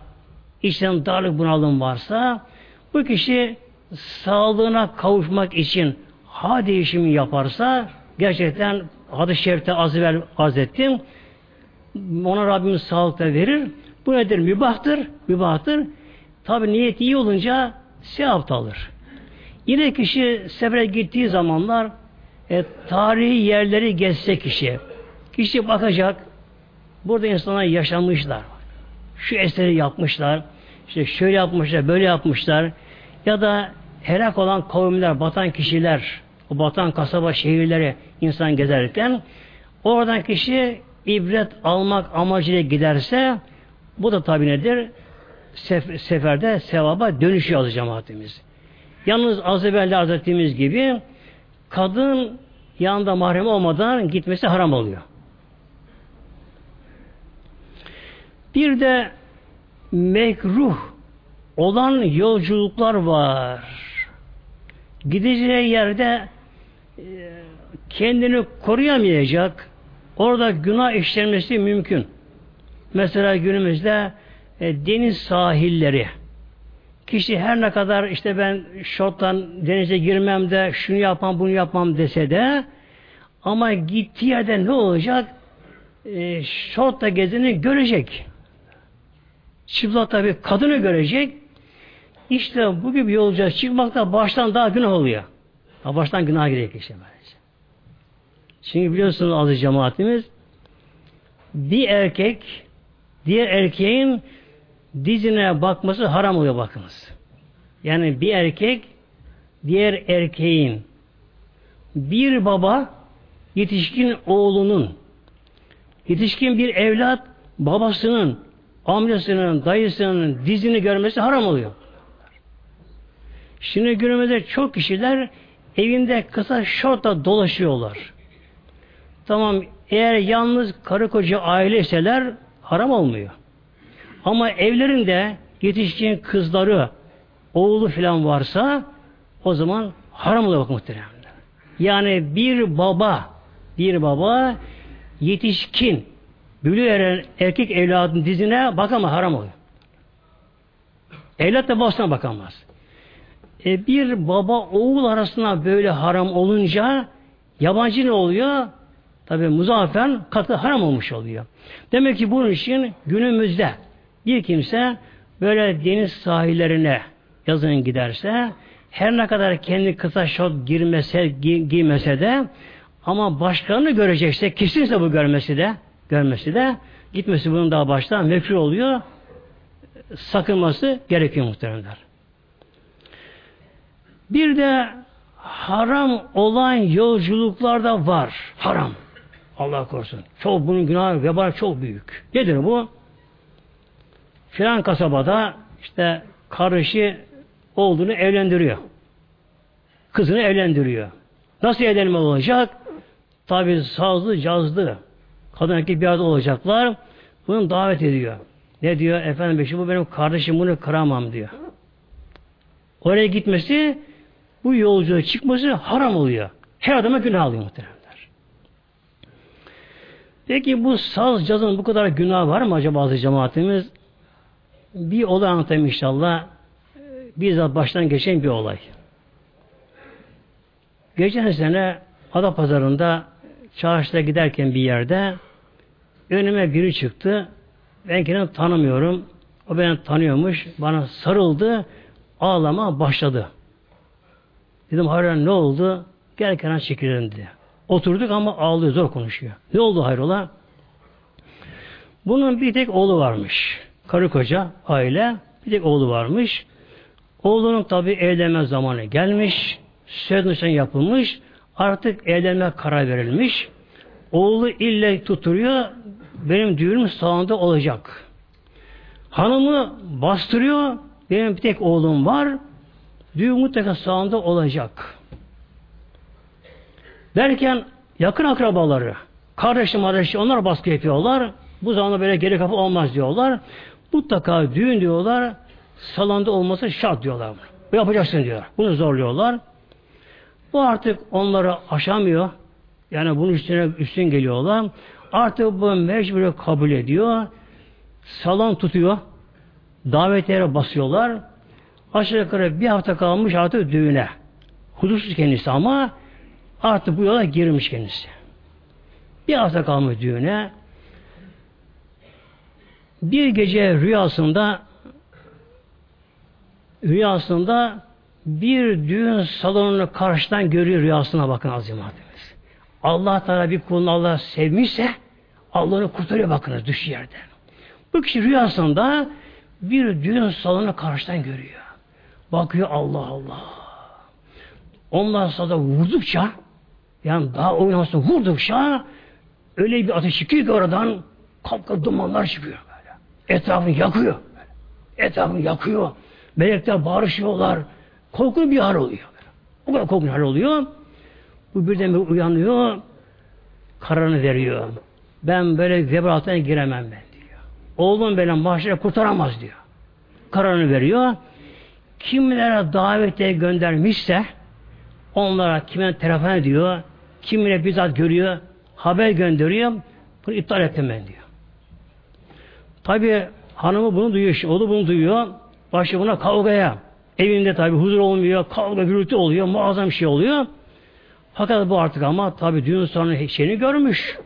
işten darlık bunalım varsa, bu kişi sağlığına kavuşmak için ha değişimi yaparsa gerçekten hadis-i şerifte az evvel arz ettim. Ona Rabbimiz sağlık da verir. Bu nedir? Mübahtır. Mübahtır. Tabi niyet iyi olunca sevap alır. Yine kişi sefere gittiği zamanlar e, tarihi yerleri gezse kişi. Kişi bakacak. Burada insanlar yaşamışlar. Şu eseri yapmışlar. İşte şöyle yapmışlar, böyle yapmışlar. Ya da helak olan kavimler, batan kişiler, o batan kasaba şehirleri insan gezerken oradan kişi ibret almak amacıyla giderse bu da tabi nedir? Sef seferde sevaba dönüşüyor az cemaatimiz. Yalnız az evvel arz gibi kadın yanında mahrem olmadan gitmesi haram oluyor. Bir de mekruh olan yolculuklar var. Gideceği yerde e, kendini koruyamayacak, orada günah işlenmesi mümkün. Mesela günümüzde e, deniz sahilleri. Kişi her ne kadar işte ben şorttan denize girmem de şunu yapmam bunu yapmam dese de ama gittiği yerde ne olacak? E, şortla gezini görecek. Çıplak tabi kadını görecek. İşte bu gibi yolcuya çıkmakta baştan daha günah oluyor. Ha, baştan günah girecek işte böylece. Çünkü biliyorsunuz aziz cemaatimiz bir erkek diğer erkeğin dizine bakması haram oluyor bakınız. Yani bir erkek diğer erkeğin bir baba yetişkin oğlunun yetişkin bir evlat babasının amcasının, dayısının dizini görmesi haram oluyor. Şimdi günümüzde çok kişiler evinde kısa şortla dolaşıyorlar. Tamam eğer yalnız karı koca aileyseler haram olmuyor. Ama evlerinde yetişkin kızları, oğlu falan varsa o zaman haram oluyor muhtemelen. Yani bir baba, bir baba yetişkin, bülü eren erkek evladın dizine bakamaz, haram oluyor. Evlat da babasına bakamaz. E bir baba oğul arasında böyle haram olunca yabancı ne oluyor? Tabi muzaffer katı haram olmuş oluyor. Demek ki bunun için günümüzde bir kimse böyle deniz sahillerine yazın giderse her ne kadar kendi kısa şort girmese, gi, giymese de ama başkanı görecekse kesinse bu görmesi de görmesi de gitmesi bunun daha baştan mekruh oluyor. Sakınması gerekiyor muhtemelenler. Bir de haram olan yolculuklar da var. Haram. Allah korusun. Çok bunun günahı vebal çok büyük. Nedir bu? Filan kasabada işte karışı olduğunu evlendiriyor. Kızını evlendiriyor. Nasıl evlenme olacak? Tabi sazlı, cazlı. Kadın erkek bir arada olacaklar. Bunu davet ediyor. Ne diyor? Efendim beşi bu benim kardeşim bunu kıramam diyor. Oraya gitmesi bu yolculuğa çıkması haram oluyor. Her adama günah alıyor muhteremler. Peki bu saz cazın bu kadar günah var mı acaba bazı cemaatimiz? Bir olay anlatayım inşallah. Bizzat baştan geçen bir olay. Geçen sene Ada Pazarında çarşıda giderken bir yerde önüme biri çıktı. Ben kendini tanımıyorum. O beni tanıyormuş. Bana sarıldı. Ağlama başladı. Dedim hayrola ne oldu? Gel kenara çekilelim dedi. Oturduk ama ağlıyor, zor konuşuyor. Ne oldu hayrola? Bunun bir tek oğlu varmış. Karı koca, aile, bir tek oğlu varmış. Oğlunun tabi evlenme zamanı gelmiş. Söz yapılmış. Artık evlenme karar verilmiş. Oğlu ille tuturuyor. Benim düğünüm sağında olacak. Hanımı bastırıyor. Benim bir tek oğlum var. Düğün mutlaka sağında olacak. Derken yakın akrabaları, kardeşim kardeşi onlar baskı yapıyorlar. Bu zamanda böyle geri kapı olmaz diyorlar. Mutlaka düğün diyorlar. Salonda olması şart diyorlar. Bu yapacaksın diyor. Bunu zorluyorlar. Bu artık onları aşamıyor. Yani bunun üstüne üstün geliyorlar. Artık bu mecburi kabul ediyor. Salon tutuyor. Davetlere basıyorlar. Aşağı yukarı bir hafta kalmış artık düğüne. Hudursuz kendisi ama artık bu yola girmiş kendisi. Bir hafta kalmış düğüne. Bir gece rüyasında rüyasında bir düğün salonunu karşıdan görüyor rüyasına bakın azim. Allah Teala bir kulunu Allah sevmişse Allah'ını kurtarıyor bakınız düş yerden. Bu kişi rüyasında bir düğün salonu karşıdan görüyor. Bakıyor Allah Allah. Ondan sonra da vurdukça yani daha oynaması vurdukça öyle bir ateş çıkıyor ki oradan kapka dumanlar çıkıyor. Etrafını yakıyor. Etrafını yakıyor. Melekler bağırışıyorlar. Korkunç bir hal oluyor. O kadar korkunç hal oluyor. Bu birden bir uyanıyor. Kararını veriyor. Ben böyle vebratına giremem ben diyor. Oğlum benim mahşere kurtaramaz diyor. Kararını veriyor. Kimlere davete göndermişse onlara kime telefon ediyor, kimine bizzat görüyor, haber gönderiyor, bunu iptal ettim ben diyor. Tabi hanımı bunu duyuyor, oğlu bunu duyuyor, başı buna kavgaya, evinde tabi huzur olmuyor, kavga gürültü oluyor, muazzam şey oluyor. Fakat bu artık ama tabi düğün sonra şeyini görmüş.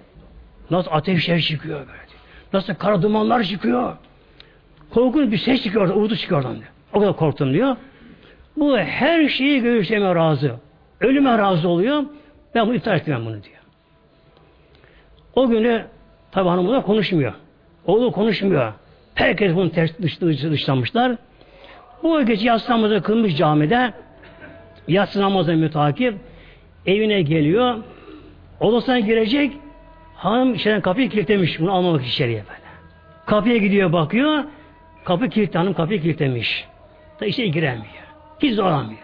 Nasıl ateşler çıkıyor böyle. Nasıl kara dumanlar çıkıyor. Korkunç bir ses çıkıyor, uğultu çıkıyor oradan diyor. O kadar korktum diyor. Bu her şeyi görüşeme razı. Ölüme razı oluyor. Ben bunu iptal etmem bunu diyor. O günü tabi hanımla konuşmuyor. Oğlu konuşmuyor. Herkes bunu ters dış, dış, dışlamışlar. Bu gece yatsı namazı kılmış camide yatsı namazı mütakip evine geliyor. Odasına girecek hanım içeriden kapıyı kilitlemiş bunu almamak içeriye böyle. Kapıya gidiyor bakıyor kapı kilitli hanım kapıyı kilitlemiş. Da içeri giremiyor. Hiç zorlanmıyor.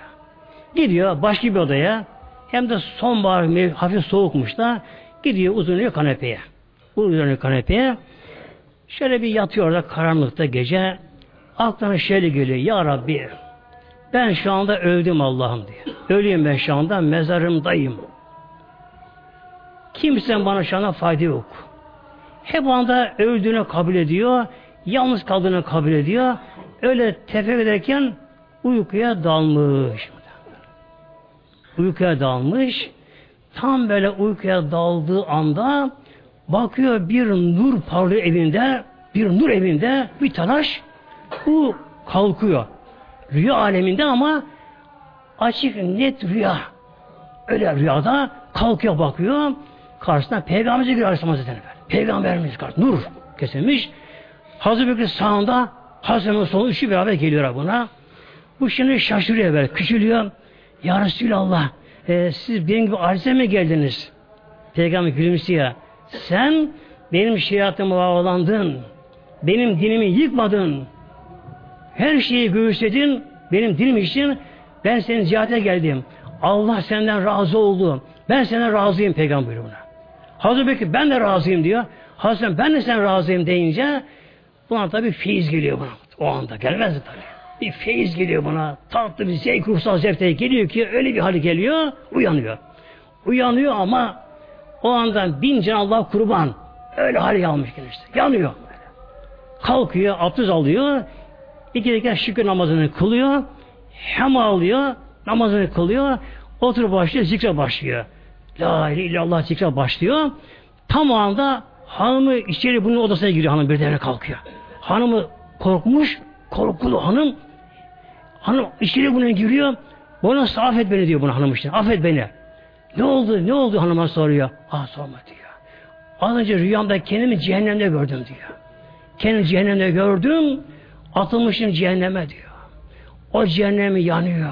Gidiyor başka bir odaya hem de sonbahar hafif soğukmuş da gidiyor uzanıyor kanepeye. Uzanıyor kanepeye. Şöyle bir yatıyor orada karanlıkta gece. Aklına şöyle geliyor. Ya Rabbi ben şu anda öldüm Allah'ım diyor. Ölüyüm ben şu anda mezarımdayım. Kimsen bana şu anda fayda yok. Hep anda öldüğünü kabul ediyor. Yalnız kaldığını kabul ediyor. Öyle tefekkür ederken uykuya dalmış. Uykuya dalmış. Tam böyle uykuya daldığı anda bakıyor bir nur parlıyor evinde, bir nur evinde bir talaş bu kalkıyor. Rüya aleminde ama açık net rüya. Öyle rüyada kalkıyor bakıyor. Karşısına Peygamberimiz giriyor Aleyhisselam Hazretleri. Peygamberimiz karşı nur kesilmiş. Hazreti Bekir sağında Hazreti solu üçü beraber geliyor buna. Bu şimdi şaşırıyor böyle. Küçülüyor. Ya Resulallah e, siz benim gibi acize mi geldiniz? Peygamber gülümsüyor. Sen benim şeriatıma bağlandın. Benim dinimi yıkmadın. Her şeyi göğüsledin. Benim dinim için ben senin ziyarete geldim. Allah senden razı oldu. Ben senden razıyım peygamber buna. Hazreti Bekir ben de razıyım diyor. Hazreti ben de sen razıyım deyince buna tabi feyiz geliyor buna. O anda gelmez tabi. Bir feyiz geliyor buna. Tatlı bir zevk, ruhsal zevkte geliyor ki öyle bir hali geliyor. Uyanıyor. Uyanıyor ama o andan bin can Allah kurban. Öyle hali almış işte. Yanıyor. Kalkıyor, abdest alıyor. İki rekat şükür namazını kılıyor. Hem alıyor, namazını kılıyor. Oturup başlıyor, zikre başlıyor. La ilahe illallah zikre başlıyor. Tam o anda hanımı içeri bunun odasına giriyor hanım birden kalkıyor. Hanımı korkmuş, korkulu hanım hanım içeri buna giriyor. Bana affet beni diyor buna hanım işte. Affet beni. Ne oldu? Ne oldu hanıma soruyor. Ah sorma diyor. Az önce rüyamda kendimi cehennemde gördüm diyor. Kendimi cehennemde gördüm. Atılmışım cehenneme diyor. O cehennemi yanıyor.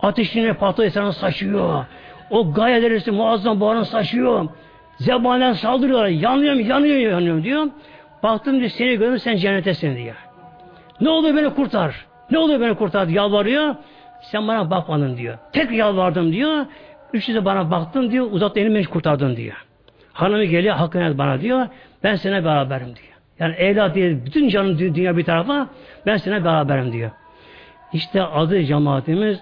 Ateşine patlıyor saçıyor. O gayelerisi muazzam buharını saçıyor. Zebanen saldırıyorlar. Yanıyorum, yanıyorum, yanıyorum diyor. Baktım diyor seni gördüm sen cennetesin diyor. Ne oldu beni kurtar. Ne oldu beni kurtar diyor. Yalvarıyor. Sen bana bakmadın diyor. Tek yalvardım diyor. Üç de bana baktın diyor. Uzattı elimi beni kurtardın diyor. Hanımı geliyor hakkını bana diyor. Ben sana beraberim diyor. Yani evlat diye bütün canın dünya bir tarafa ben sana beraberim diyor. İşte adı cemaatimiz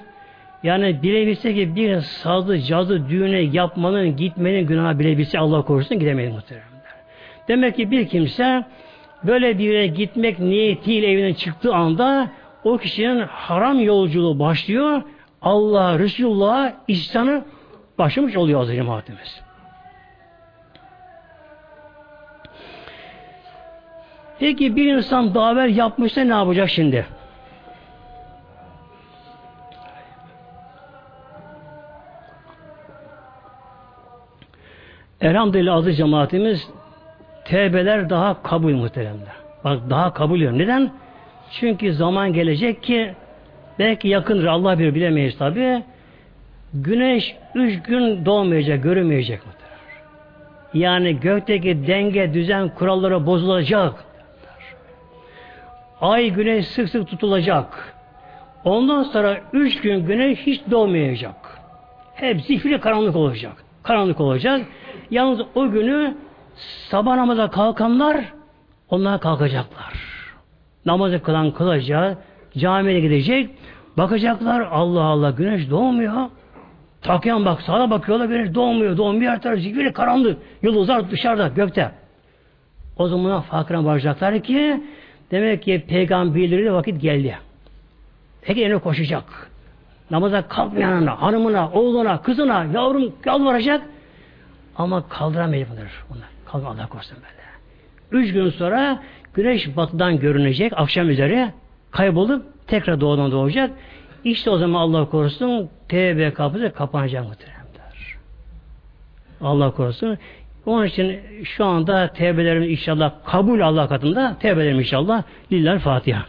yani bilebilse ki bir sazı, cazı, düğüne yapmanın, gitmenin günahı bilebilse Allah korusun gidemeyiz muhteremler. Demek ki bir kimse böyle bir yere gitmek niyetiyle evinden çıktığı anda o kişinin haram yolculuğu başlıyor. Allah, Resulullah, İslam'ı başlamış oluyor az cemaatimiz. Peki bir insan davet yapmışsa ne yapacak şimdi? Elhamdülillah azı cemaatimiz tevbeler daha kabul muhteremler. Bak daha kabul ediyor. Neden? Çünkü zaman gelecek ki belki yakındır Allah bir bilemeyiz tabi. Güneş üç gün doğmayacak, görünmeyecek muhterem. Yani gökteki denge, düzen, kuralları bozulacak. Ay güneş sık sık tutulacak. Ondan sonra üç gün güneş hiç doğmayacak. Hep zifiri karanlık olacak. Karanlık olacak. Yalnız o günü sabah namaza kalkanlar onlar kalkacaklar. Namazı kılan kılacak, camiye gidecek, bakacaklar Allah Allah güneş doğmuyor. Takyan bak sağa bakıyorlar güneş doğmuyor, doğmuyor her taraf zikri karanlık. Yıldızlar dışarıda, gökte. O zaman farkına varacaklar ki demek ki peygamberleri de vakit geldi. Peki koşacak. Namaza kalkmayanına, hanımına, oğluna, kızına, yavrum yalvaracak. Ama kaldıramayabilir bunlar. Kaldır Allah korusun böyle. Üç gün sonra güneş batıdan görünecek akşam üzeri kaybolup tekrar doğudan doğacak. İşte o zaman Allah korusun tevbe kapısı kapanacak muhteremler. Allah korusun. Onun için şu anda tevbelerimiz inşallah kabul Allah katında tevbelerimiz inşallah. Lillahi Fatiha.